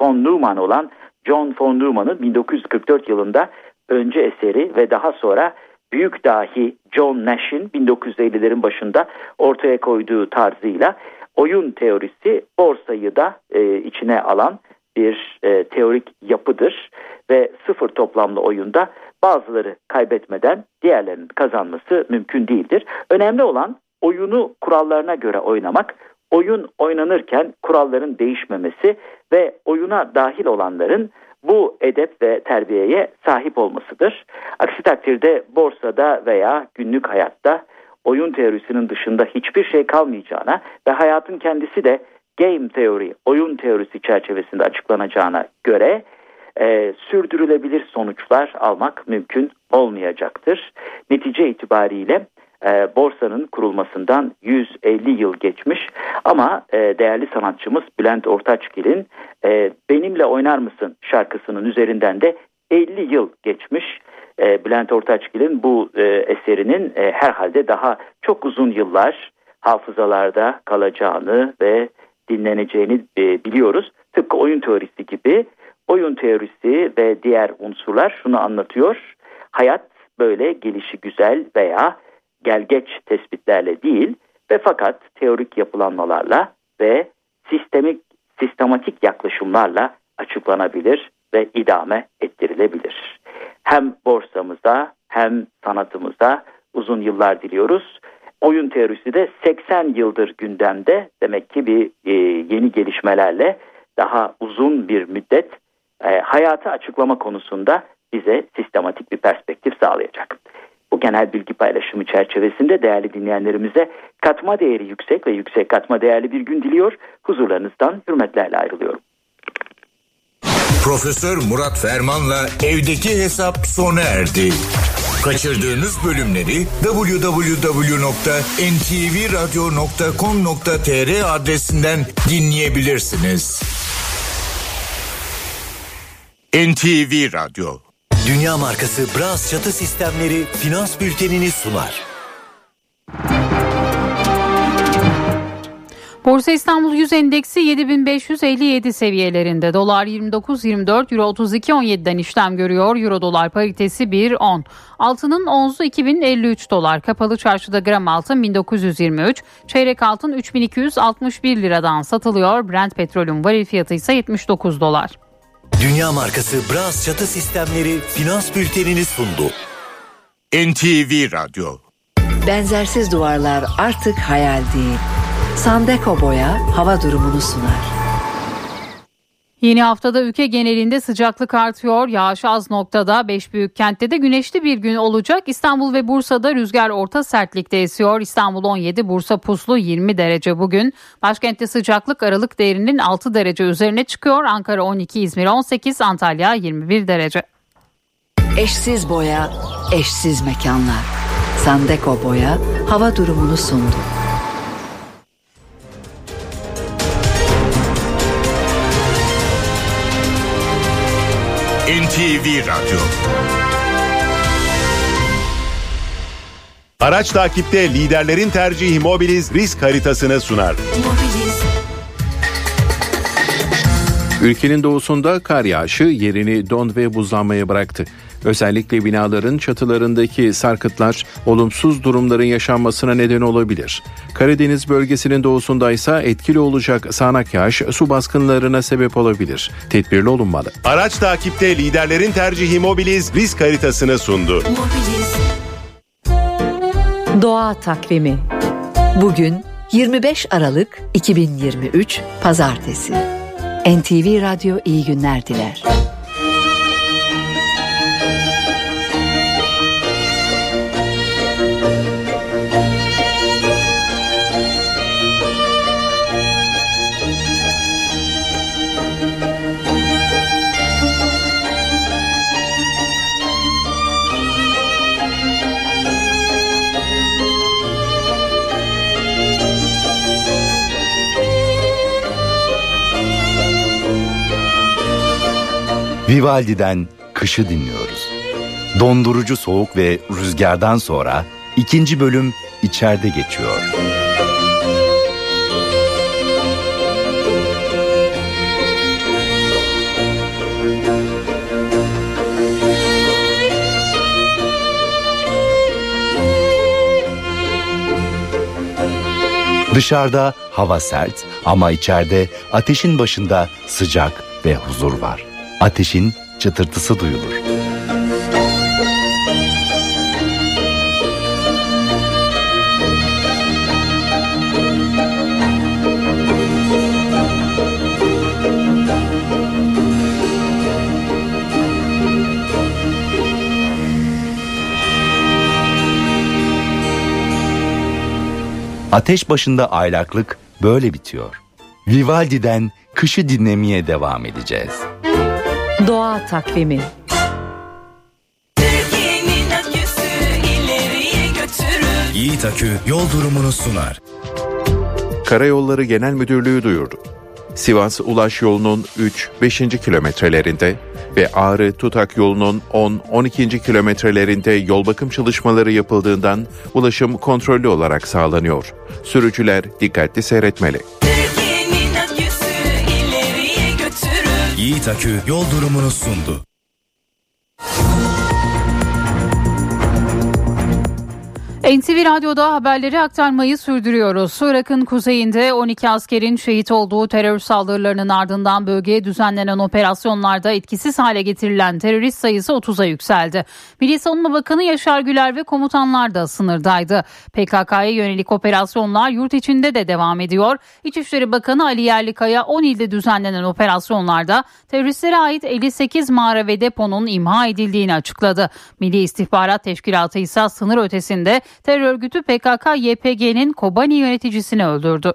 von Neumann olan John von Neumann'ın 1944 yılında önce eseri ve daha sonra büyük dahi John Nash'in 1950'lerin başında ortaya koyduğu tarzıyla oyun teorisi borsayı da e, içine alan bir e, teorik yapıdır ve sıfır toplamlı oyunda bazıları kaybetmeden diğerlerinin kazanması mümkün değildir. Önemli olan oyunu kurallarına göre oynamak, oyun oynanırken kuralların değişmemesi ve oyuna dahil olanların bu edep ve terbiyeye sahip olmasıdır. Aksi takdirde borsada veya günlük hayatta oyun teorisinin dışında hiçbir şey kalmayacağına ve hayatın kendisi de game teori, oyun teorisi çerçevesinde açıklanacağına göre e, sürdürülebilir sonuçlar almak mümkün olmayacaktır. Netice itibariyle e, borsanın kurulmasından 150 yıl geçmiş ama e, değerli sanatçımız Bülent Ortaçgil'in e, Benimle Oynar Mısın şarkısının üzerinden de 50 yıl geçmiş. E, Bülent Ortaçgil'in bu e, eserinin e, herhalde daha çok uzun yıllar hafızalarda kalacağını ve dinleneceğini e, biliyoruz. Tıpkı oyun teorisi gibi oyun teorisi ve diğer unsurlar şunu anlatıyor. Hayat böyle gelişi güzel veya gelgeç tespitlerle değil ve fakat teorik yapılanmalarla ve sistemik sistematik yaklaşımlarla açıklanabilir ve idame ettirilebilir. Hem borsamıza hem sanatımıza uzun yıllar diliyoruz. Oyun teorisi de 80 yıldır gündemde demek ki bir e, yeni gelişmelerle daha uzun bir müddet e, hayatı açıklama konusunda bize sistematik bir perspektif sağlayacak. Bu genel bilgi paylaşımı çerçevesinde değerli dinleyenlerimize katma değeri yüksek ve yüksek katma değerli bir gün diliyor. Huzurlarınızdan hürmetlerle ayrılıyorum. Profesör Murat Ferman'la evdeki hesap sona erdi. Kaçırdığınız bölümleri www.ntvradio.com.tr adresinden dinleyebilirsiniz. NTV Radyo Dünya markası Bras çatı sistemleri finans bültenini sunar. Borsa İstanbul 100 endeksi 7557 seviyelerinde. Dolar 29.24, Euro 32.17'den işlem görüyor. Euro dolar paritesi 1.10. Altının onzu 2053 dolar. Kapalı çarşıda gram altın 1923, çeyrek altın 3261 liradan satılıyor. Brent petrolün varil fiyatı ise 79 dolar. Dünya markası Bras çatı sistemleri finans bültenini sundu. NTV Radyo Benzersiz duvarlar artık hayal değil. Sandeko Boya hava durumunu sunar. Yeni haftada ülke genelinde sıcaklık artıyor. Yağış az noktada 5 büyük kentte de güneşli bir gün olacak. İstanbul ve Bursa'da rüzgar orta sertlikte esiyor. İstanbul 17, Bursa puslu 20 derece bugün. Başkentte sıcaklık aralık değerinin 6 derece üzerine çıkıyor. Ankara 12, İzmir 18, Antalya 21 derece. Eşsiz boya, eşsiz mekanlar. Sandeko Boya hava durumunu sundu. NTV Radyo Araç takipte liderlerin tercihi Mobiliz risk haritasını sunar. Ülkenin doğusunda kar yağışı yerini don ve buzlanmaya bıraktı. Özellikle binaların çatılarındaki sarkıtlar olumsuz durumların yaşanmasına neden olabilir. Karadeniz bölgesinin doğusunda ise etkili olacak sağanak yağış su baskınlarına sebep olabilir. Tedbirli olunmalı. Araç takipte liderlerin tercihi Mobiliz risk haritasını sundu. Doğa takvimi. Bugün 25 Aralık 2023 Pazartesi. NTV Radyo iyi günler diler. Vivaldi'den Kışı dinliyoruz. Dondurucu soğuk ve rüzgardan sonra ikinci bölüm içeride geçiyor. Dışarıda hava sert ama içeride ateşin başında sıcak ve huzur var. Ateşin çıtırtısı duyulur. Ateş başında aylaklık böyle bitiyor. Vivaldi'den kışı dinlemeye devam edeceğiz. Doğa takvimi Yiğit Akü yol durumunu sunar. Karayolları Genel Müdürlüğü duyurdu. Sivas Ulaş yolunun 3-5. kilometrelerinde ve Ağrı Tutak yolunun 10-12. kilometrelerinde yol bakım çalışmaları yapıldığından ulaşım kontrollü olarak sağlanıyor. Sürücüler dikkatli seyretmeli. Yiğit Akü yol durumunu sundu. NTV Radyo'da haberleri aktarmayı sürdürüyoruz. Irak'ın kuzeyinde 12 askerin şehit olduğu terör saldırılarının ardından bölgeye düzenlenen operasyonlarda etkisiz hale getirilen terörist sayısı 30'a yükseldi. Milli Savunma Bakanı Yaşar Güler ve komutanlar da sınırdaydı. PKK'ya yönelik operasyonlar yurt içinde de devam ediyor. İçişleri Bakanı Ali Yerlikaya 10 ilde düzenlenen operasyonlarda teröristlere ait 58 mağara ve deponun imha edildiğini açıkladı. Milli İstihbarat Teşkilatı ise sınır ötesinde terör örgütü PKK-YPG'nin Kobani yöneticisini öldürdü.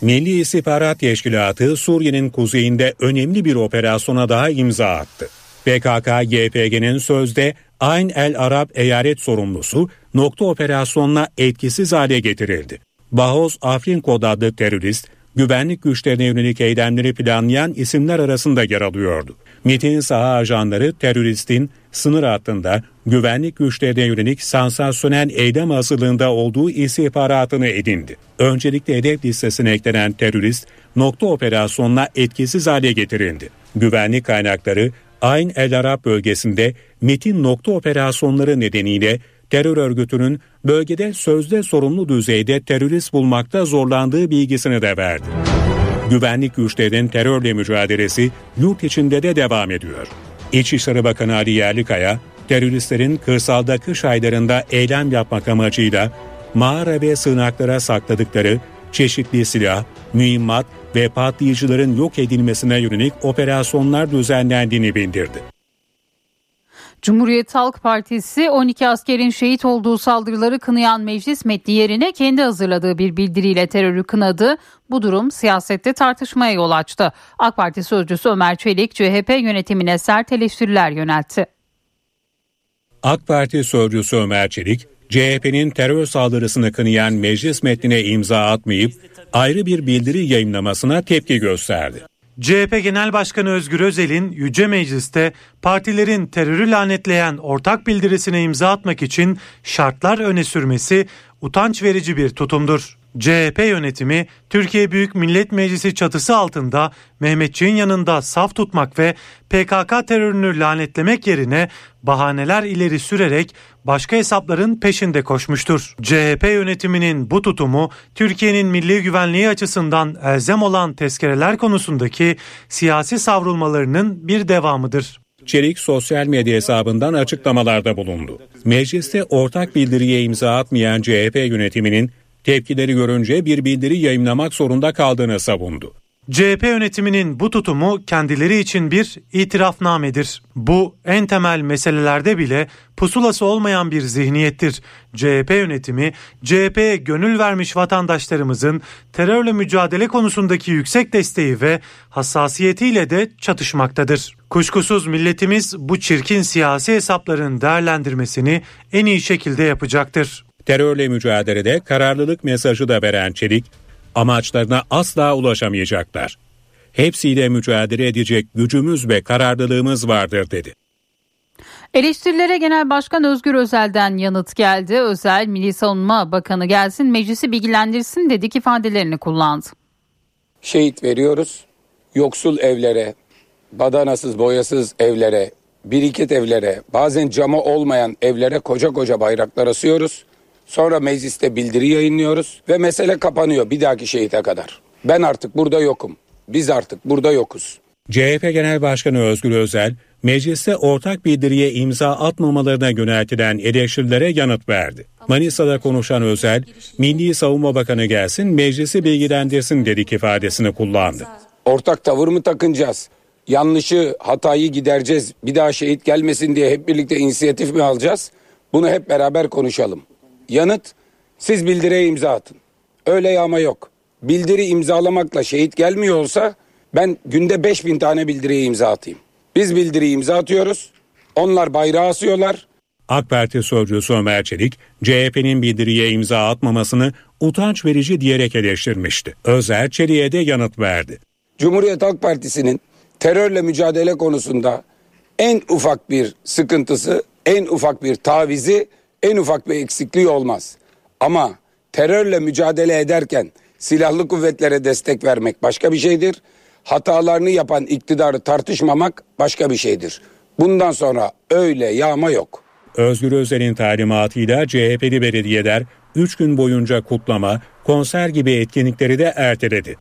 Milli İstihbarat Teşkilatı Suriye'nin kuzeyinde önemli bir operasyona daha imza attı. PKK-YPG'nin sözde Ayn el Arab eyalet sorumlusu nokta operasyonla etkisiz hale getirildi. Bahoz Afrin adlı terörist güvenlik güçlerine yönelik eylemleri planlayan isimler arasında yer alıyordu. MIT'in saha ajanları teröristin sınır hattında güvenlik güçlerine yönelik sansasyonel eylem hazırlığında olduğu istihbaratını edindi. Öncelikle hedef listesine eklenen terörist nokta operasyonla etkisiz hale getirildi. Güvenlik kaynakları Ayn El Arab bölgesinde MIT'in nokta operasyonları nedeniyle terör örgütünün bölgede sözde sorumlu düzeyde terörist bulmakta zorlandığı bilgisini de verdi. Güvenlik güçlerinin terörle mücadelesi yurt içinde de devam ediyor. İçişleri Bakanı Ali Yerlikaya, teröristlerin kırsalda kış aylarında eylem yapmak amacıyla mağara ve sığınaklara sakladıkları çeşitli silah, mühimmat ve patlayıcıların yok edilmesine yönelik operasyonlar düzenlendiğini bildirdi. Cumhuriyet Halk Partisi 12 askerin şehit olduğu saldırıları kınayan meclis metni yerine kendi hazırladığı bir bildiriyle terörü kınadı. Bu durum siyasette tartışmaya yol açtı. AK Parti sözcüsü Ömer Çelik CHP yönetimine sert eleştiriler yöneltti. AK Parti sözcüsü Ömer Çelik, CHP'nin terör saldırısını kınayan meclis metnine imza atmayıp ayrı bir bildiri yayınlamasına tepki gösterdi. CHP Genel Başkanı Özgür Özel'in Yüce Meclis'te partilerin terörü lanetleyen ortak bildirisine imza atmak için şartlar öne sürmesi utanç verici bir tutumdur. CHP yönetimi Türkiye Büyük Millet Meclisi çatısı altında Mehmetçiğin yanında saf tutmak ve PKK terörünü lanetlemek yerine bahaneler ileri sürerek başka hesapların peşinde koşmuştur. CHP yönetiminin bu tutumu Türkiye'nin milli güvenliği açısından elzem olan tezkereler konusundaki siyasi savrulmalarının bir devamıdır. Çelik sosyal medya hesabından açıklamalarda bulundu. Mecliste ortak bildiriye imza atmayan CHP yönetiminin tepkileri görünce bir bildiri yayınlamak zorunda kaldığını savundu. CHP yönetiminin bu tutumu kendileri için bir itirafnamedir. Bu en temel meselelerde bile pusulası olmayan bir zihniyettir. CHP yönetimi, CHP'ye gönül vermiş vatandaşlarımızın terörle mücadele konusundaki yüksek desteği ve hassasiyetiyle de çatışmaktadır. Kuşkusuz milletimiz bu çirkin siyasi hesapların değerlendirmesini en iyi şekilde yapacaktır. Terörle mücadelede kararlılık mesajı da veren Çelik, amaçlarına asla ulaşamayacaklar. Hepsiyle mücadele edecek gücümüz ve kararlılığımız vardır dedi. Eleştirilere Genel Başkan Özgür Özel'den yanıt geldi. Özel, Milli Savunma Bakanı gelsin meclisi bilgilendirsin dedik ifadelerini kullandı. Şehit veriyoruz, yoksul evlere, badanasız boyasız evlere, biriket evlere, bazen camı olmayan evlere koca koca bayraklar asıyoruz. Sonra mecliste bildiri yayınlıyoruz ve mesele kapanıyor bir dahaki şehite kadar. Ben artık burada yokum. Biz artık burada yokuz. CHP Genel Başkanı Özgür Özel, mecliste ortak bildiriye imza atmamalarına yöneltilen eleştirilere yanıt verdi. Manisa'da konuşan Özel, Milli Savunma Bakanı gelsin meclisi bilgilendirsin dedik ifadesini kullandı. Ortak tavır mı takınacağız? Yanlışı, hatayı gidereceğiz. Bir daha şehit gelmesin diye hep birlikte inisiyatif mi alacağız? Bunu hep beraber konuşalım. Yanıt, siz bildiriye imza atın. Öyle yağma yok. Bildiri imzalamakla şehit gelmiyor olsa ben günde 5000 tane bildiriye imza atayım. Biz bildiriyi imza atıyoruz. Onlar bayrağı asıyorlar. AK Parti sözcüsü Ömer Çelik, CHP'nin bildiriye imza atmamasını utanç verici diyerek eleştirmişti. Özer Çelik'e de yanıt verdi. Cumhuriyet Halk Partisi'nin terörle mücadele konusunda en ufak bir sıkıntısı, en ufak bir tavizi, en ufak bir eksikliği olmaz. Ama terörle mücadele ederken silahlı kuvvetlere destek vermek başka bir şeydir. Hatalarını yapan iktidarı tartışmamak başka bir şeydir. Bundan sonra öyle yağma yok. Özgür Özel'in talimatıyla CHP'li belediyeler 3 gün boyunca kutlama, konser gibi etkinlikleri de erteledi.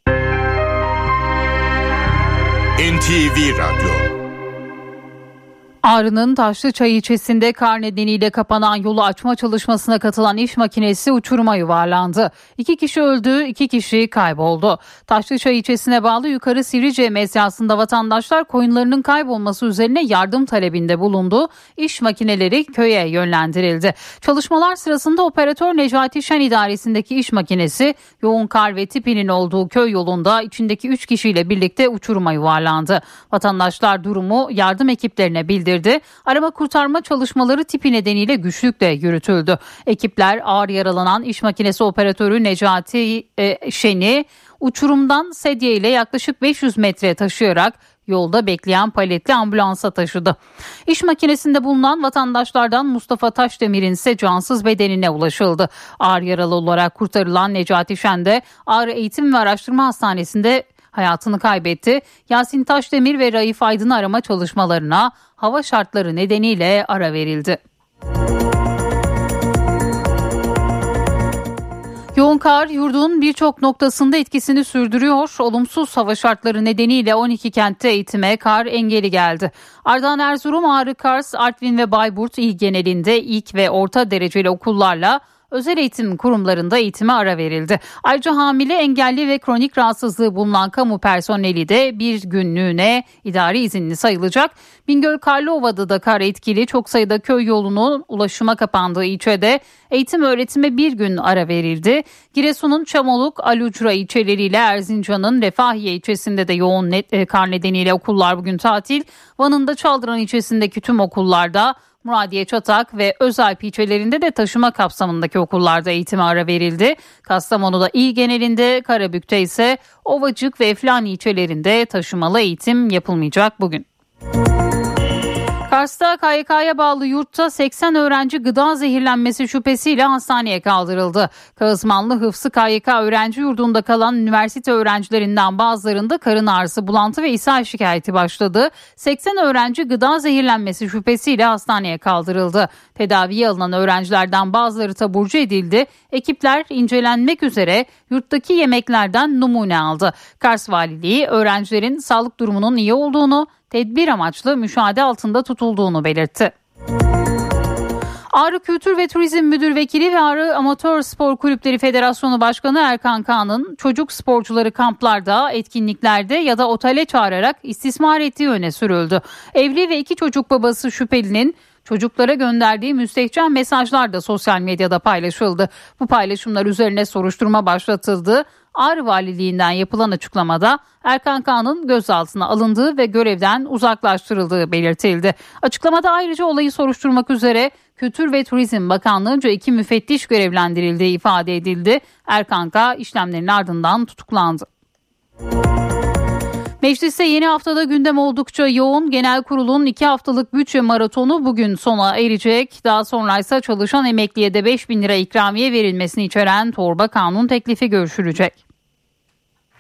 NTV Radyo Ağrı'nın Taşlıçay ilçesinde kar nedeniyle kapanan yolu açma çalışmasına katılan iş makinesi uçuruma yuvarlandı. İki kişi öldü, iki kişi kayboldu. Taşlıçay ilçesine bağlı Yukarı Sivrice mesyasında vatandaşlar koyunlarının kaybolması üzerine yardım talebinde bulundu. İş makineleri köye yönlendirildi. Çalışmalar sırasında operatör Necati Şen idaresindeki iş makinesi yoğun kar ve tipinin olduğu köy yolunda içindeki 3 kişiyle birlikte uçuruma yuvarlandı. Vatandaşlar durumu yardım ekiplerine bildirdi bildirdi. Arama kurtarma çalışmaları tipi nedeniyle güçlükle yürütüldü. Ekipler ağır yaralanan iş makinesi operatörü Necati e, Şen'i uçurumdan sedye ile yaklaşık 500 metre taşıyarak yolda bekleyen paletli ambulansa taşıdı. İş makinesinde bulunan vatandaşlardan Mustafa Taşdemir'in ise cansız bedenine ulaşıldı. Ağır yaralı olarak kurtarılan Necati Şen de Ağrı Eğitim ve Araştırma Hastanesi'nde hayatını kaybetti. Yasin Taşdemir ve Raif Aydın arama çalışmalarına hava şartları nedeniyle ara verildi. Yoğun kar yurdun birçok noktasında etkisini sürdürüyor. Olumsuz hava şartları nedeniyle 12 kentte eğitime kar engeli geldi. Ardahan Erzurum, Ağrı, Kars, Artvin ve Bayburt il genelinde ilk ve orta dereceli okullarla özel eğitim kurumlarında eğitime ara verildi. Ayrıca hamile, engelli ve kronik rahatsızlığı bulunan kamu personeli de bir günlüğüne idari izinli sayılacak. Bingöl Karlıova'da da kar etkili çok sayıda köy yolunun ulaşıma kapandığı ilçede eğitim öğretime bir gün ara verildi. Giresun'un Çamoluk, Alucra ilçeleriyle Erzincan'ın Refahiye ilçesinde de yoğun net, e, kar nedeniyle okullar bugün tatil. Van'ın da Çaldıran ilçesindeki tüm okullarda Muradiye Çatak ve Özalp ilçelerinde de taşıma kapsamındaki okullarda eğitime ara verildi. Kastamonu'da il genelinde, Karabük'te ise Ovacık ve Eflani ilçelerinde taşımalı eğitim yapılmayacak bugün. Kars'ta KYK'ya bağlı yurtta 80 öğrenci gıda zehirlenmesi şüphesiyle hastaneye kaldırıldı. Kağızmanlı Hıfzı KYK öğrenci yurdunda kalan üniversite öğrencilerinden bazılarında karın ağrısı, bulantı ve ishal şikayeti başladı. 80 öğrenci gıda zehirlenmesi şüphesiyle hastaneye kaldırıldı. Tedaviye alınan öğrencilerden bazıları taburcu edildi. Ekipler incelenmek üzere yurttaki yemeklerden numune aldı. Kars Valiliği öğrencilerin sağlık durumunun iyi olduğunu, tedbir amaçlı müşahede altında tutulduğunu belirtti. Ağrı Kültür ve Turizm Müdür Vekili ve Ağrı Amatör Spor Kulüpleri Federasyonu Başkanı Erkan Kağan'ın çocuk sporcuları kamplarda, etkinliklerde ya da otele çağırarak istismar ettiği öne sürüldü. Evli ve iki çocuk babası şüphelinin çocuklara gönderdiği müstehcen mesajlar da sosyal medyada paylaşıldı. Bu paylaşımlar üzerine soruşturma başlatıldı. Ağrı Valiliğinden yapılan açıklamada Erkan Kağan'ın gözaltına alındığı ve görevden uzaklaştırıldığı belirtildi. Açıklamada ayrıca olayı soruşturmak üzere Kültür ve Turizm Bakanlığı'nca iki müfettiş görevlendirildiği ifade edildi. Erkan K. işlemlerin ardından tutuklandı. Mecliste yeni haftada gündem oldukça yoğun. Genel kurulun iki haftalık bütçe maratonu bugün sona erecek. Daha sonra ise çalışan emekliye de 5 bin lira ikramiye verilmesini içeren torba kanun teklifi görüşülecek.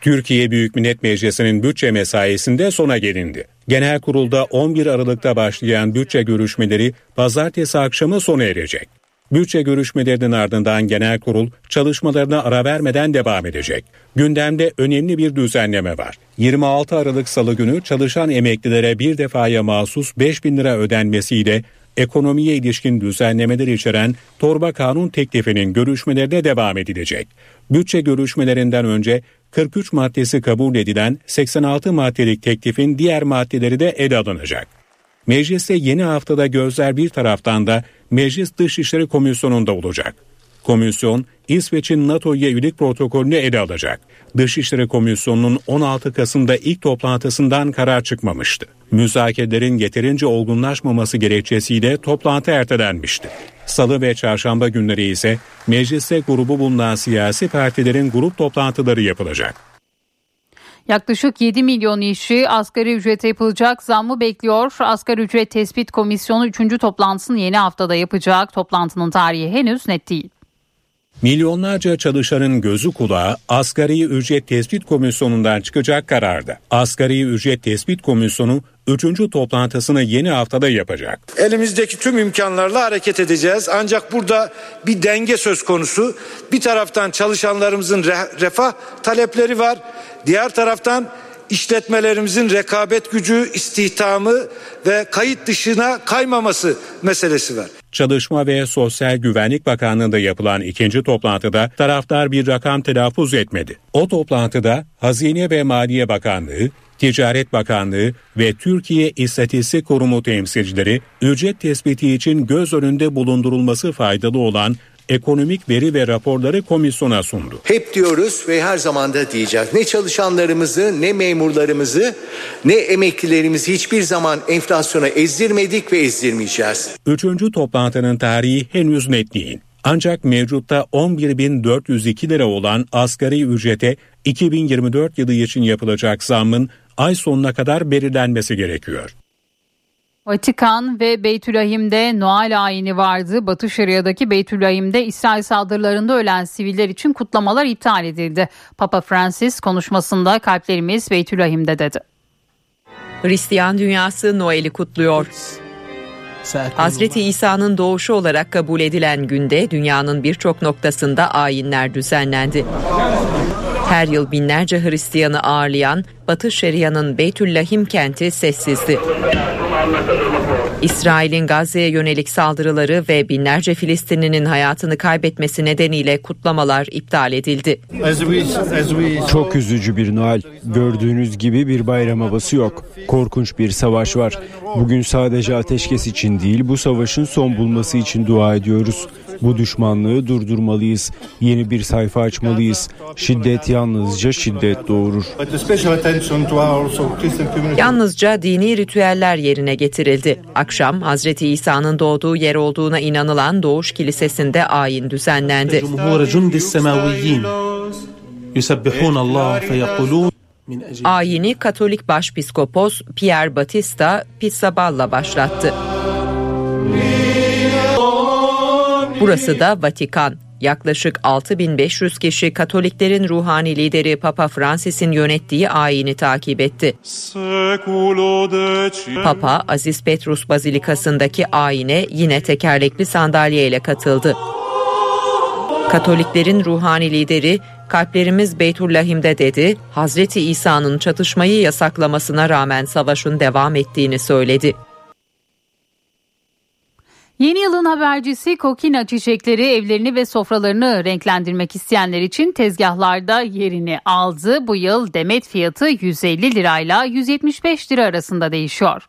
Türkiye Büyük Millet Meclisi'nin bütçe mesaisinde sona gelindi. Genel kurulda 11 Aralık'ta başlayan bütçe görüşmeleri pazartesi akşamı sona erecek. Bütçe görüşmelerinin ardından genel kurul çalışmalarına ara vermeden devam edecek. Gündemde önemli bir düzenleme var. 26 Aralık Salı günü çalışan emeklilere bir defaya mahsus 5 bin lira ödenmesiyle ekonomiye ilişkin düzenlemeler içeren torba kanun teklifinin görüşmelerine devam edilecek. Bütçe görüşmelerinden önce 43 maddesi kabul edilen 86 maddelik teklifin diğer maddeleri de ele alınacak. Mecliste yeni haftada gözler bir taraftan da Meclis Dışişleri Komisyonu'nda olacak. Komisyon, İsveç'in NATO'ya üyelik protokolünü ele alacak. Dışişleri Komisyonu'nun 16 Kasım'da ilk toplantısından karar çıkmamıştı. Müzakerelerin yeterince olgunlaşmaması gerekçesiyle toplantı ertelenmişti. Salı ve çarşamba günleri ise mecliste grubu bulunan siyasi partilerin grup toplantıları yapılacak. Yaklaşık 7 milyon işçi asgari ücrete yapılacak zammı bekliyor. Asgari ücret tespit komisyonu 3. toplantısını yeni haftada yapacak. Toplantının tarihi henüz net değil. Milyonlarca çalışanın gözü kulağı asgari ücret tespit komisyonundan çıkacak kararda. Asgari ücret tespit komisyonu 3. toplantısını yeni haftada yapacak. Elimizdeki tüm imkanlarla hareket edeceğiz. Ancak burada bir denge söz konusu. Bir taraftan çalışanlarımızın refah talepleri var. Diğer taraftan işletmelerimizin rekabet gücü, istihdamı ve kayıt dışına kaymaması meselesi var. Çalışma ve Sosyal Güvenlik Bakanlığı'nda yapılan ikinci toplantıda taraftar bir rakam telaffuz etmedi. O toplantıda Hazine ve Maliye Bakanlığı, Ticaret Bakanlığı ve Türkiye İstatistik Kurumu temsilcileri ücret tespiti için göz önünde bulundurulması faydalı olan ekonomik veri ve raporları komisyona sundu. Hep diyoruz ve her zaman da diyeceğiz. Ne çalışanlarımızı, ne memurlarımızı, ne emeklilerimizi hiçbir zaman enflasyona ezdirmedik ve ezdirmeyeceğiz. Üçüncü toplantının tarihi henüz net değil. Ancak mevcutta 11.402 lira olan asgari ücrete 2024 yılı için yapılacak zammın ay sonuna kadar belirlenmesi gerekiyor. Vatikan ve Beytülahim'de Noel ayini vardı. Batı Şeria'daki Beytülahim'de İsrail saldırılarında ölen siviller için kutlamalar iptal edildi. Papa Francis konuşmasında kalplerimiz Beytülahim'de dedi. Hristiyan dünyası Noel'i kutluyor. Hazreti İsa'nın doğuşu olarak kabul edilen günde dünyanın birçok noktasında ayinler düzenlendi. Her yıl binlerce Hristiyanı ağırlayan Batı Şeria'nın Beytüllahim kenti sessizdi. İsrail'in Gazze'ye yönelik saldırıları ve binlerce Filistinlinin hayatını kaybetmesi nedeniyle kutlamalar iptal edildi. Çok üzücü bir Noel. Gördüğünüz gibi bir bayram havası yok. Korkunç bir savaş var. Bugün sadece ateşkes için değil bu savaşın son bulması için dua ediyoruz. Bu düşmanlığı durdurmalıyız. Yeni bir sayfa açmalıyız. Şiddet yalnızca şiddet doğurur. Yalnızca dini ritüeller yerine getirildi. Akşam Hazreti İsa'nın doğduğu yer olduğuna inanılan Doğuş Kilisesi'nde ayin düzenlendi. Ayini Katolik Başpiskopos Pierre Batista Pizzaballa başlattı. Burası da Vatikan. Yaklaşık 6500 kişi Katoliklerin ruhani lideri Papa Francis'in yönettiği ayini takip etti. Papa Aziz Petrus Bazilikası'ndaki ayine yine tekerlekli sandalyeyle katıldı. Katoliklerin ruhani lideri kalplerimiz Beytullahim'de dedi, Hazreti İsa'nın çatışmayı yasaklamasına rağmen savaşın devam ettiğini söyledi. Yeni yılın habercisi kokina çiçekleri evlerini ve sofralarını renklendirmek isteyenler için tezgahlarda yerini aldı. Bu yıl demet fiyatı 150 lirayla 175 lira arasında değişiyor.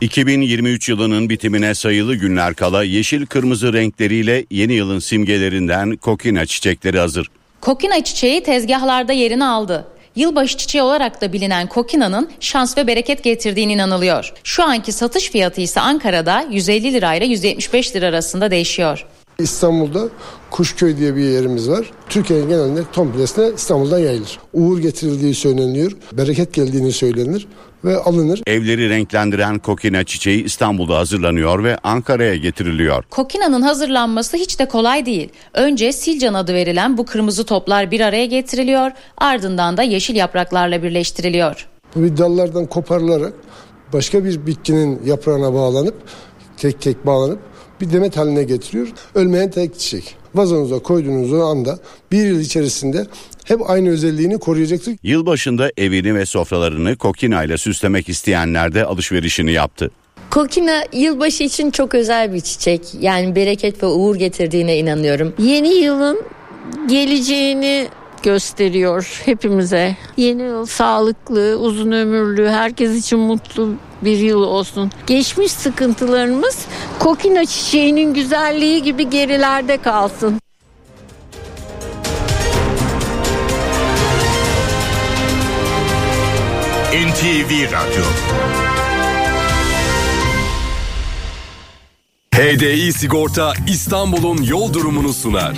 2023 yılının bitimine sayılı günler kala yeşil kırmızı renkleriyle yeni yılın simgelerinden kokina çiçekleri hazır. Kokina çiçeği tezgahlarda yerini aldı. Yılbaşı çiçeği olarak da bilinen kokinanın şans ve bereket getirdiğine inanılıyor. Şu anki satış fiyatı ise Ankara'da 150 lirayla 175 lira arasında değişiyor. İstanbul'da Kuşköy diye bir yerimiz var. Türkiye'nin genelinde komplesine İstanbul'dan yayılır. Uğur getirildiği söyleniyor, bereket geldiğini söylenir ve alınır. Evleri renklendiren kokina çiçeği İstanbul'da hazırlanıyor ve Ankara'ya getiriliyor. Kokinanın hazırlanması hiç de kolay değil. Önce silcan adı verilen bu kırmızı toplar bir araya getiriliyor, ardından da yeşil yapraklarla birleştiriliyor. Bu bir dallardan koparılarak başka bir bitkinin yaprağına bağlanıp tek tek bağlanıp bir demet haline getiriyor. Ölmeyen tek çiçek. Vazonuza koyduğunuz anda bir yıl içerisinde hep aynı özelliğini koruyacaktır. Yılbaşında evini ve sofralarını kokina ile süslemek isteyenler de alışverişini yaptı. Kokina yılbaşı için çok özel bir çiçek. Yani bereket ve uğur getirdiğine inanıyorum. Yeni yılın geleceğini gösteriyor hepimize. Yeni yıl sağlıklı, uzun ömürlü, herkes için mutlu bir yıl olsun. Geçmiş sıkıntılarımız kokina çiçeğinin güzelliği gibi gerilerde kalsın. NTV Radyo HDI Sigorta İstanbul'un yol durumunu sunar.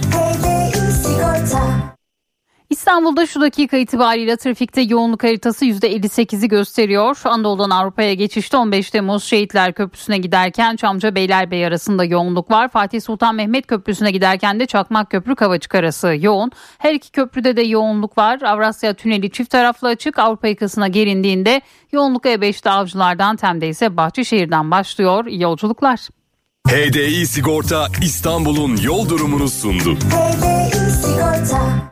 İstanbul'da şu dakika itibariyle trafikte yoğunluk haritası %58'i gösteriyor. Anadolu'dan Avrupa'ya geçişte 15 Temmuz Şehitler Köprüsü'ne giderken Çamca Beylerbeyi arasında yoğunluk var. Fatih Sultan Mehmet Köprüsü'ne giderken de Çakmak Köprü Kavacık arası yoğun. Her iki köprüde de yoğunluk var. Avrasya Tüneli çift taraflı açık. Avrupa yakasına gelindiğinde yoğunluk E5'te Avcılar'dan Tem'de ise Bahçeşehir'den başlıyor. İyi yolculuklar. HDI Sigorta İstanbul'un yol durumunu sundu. HDI Sigorta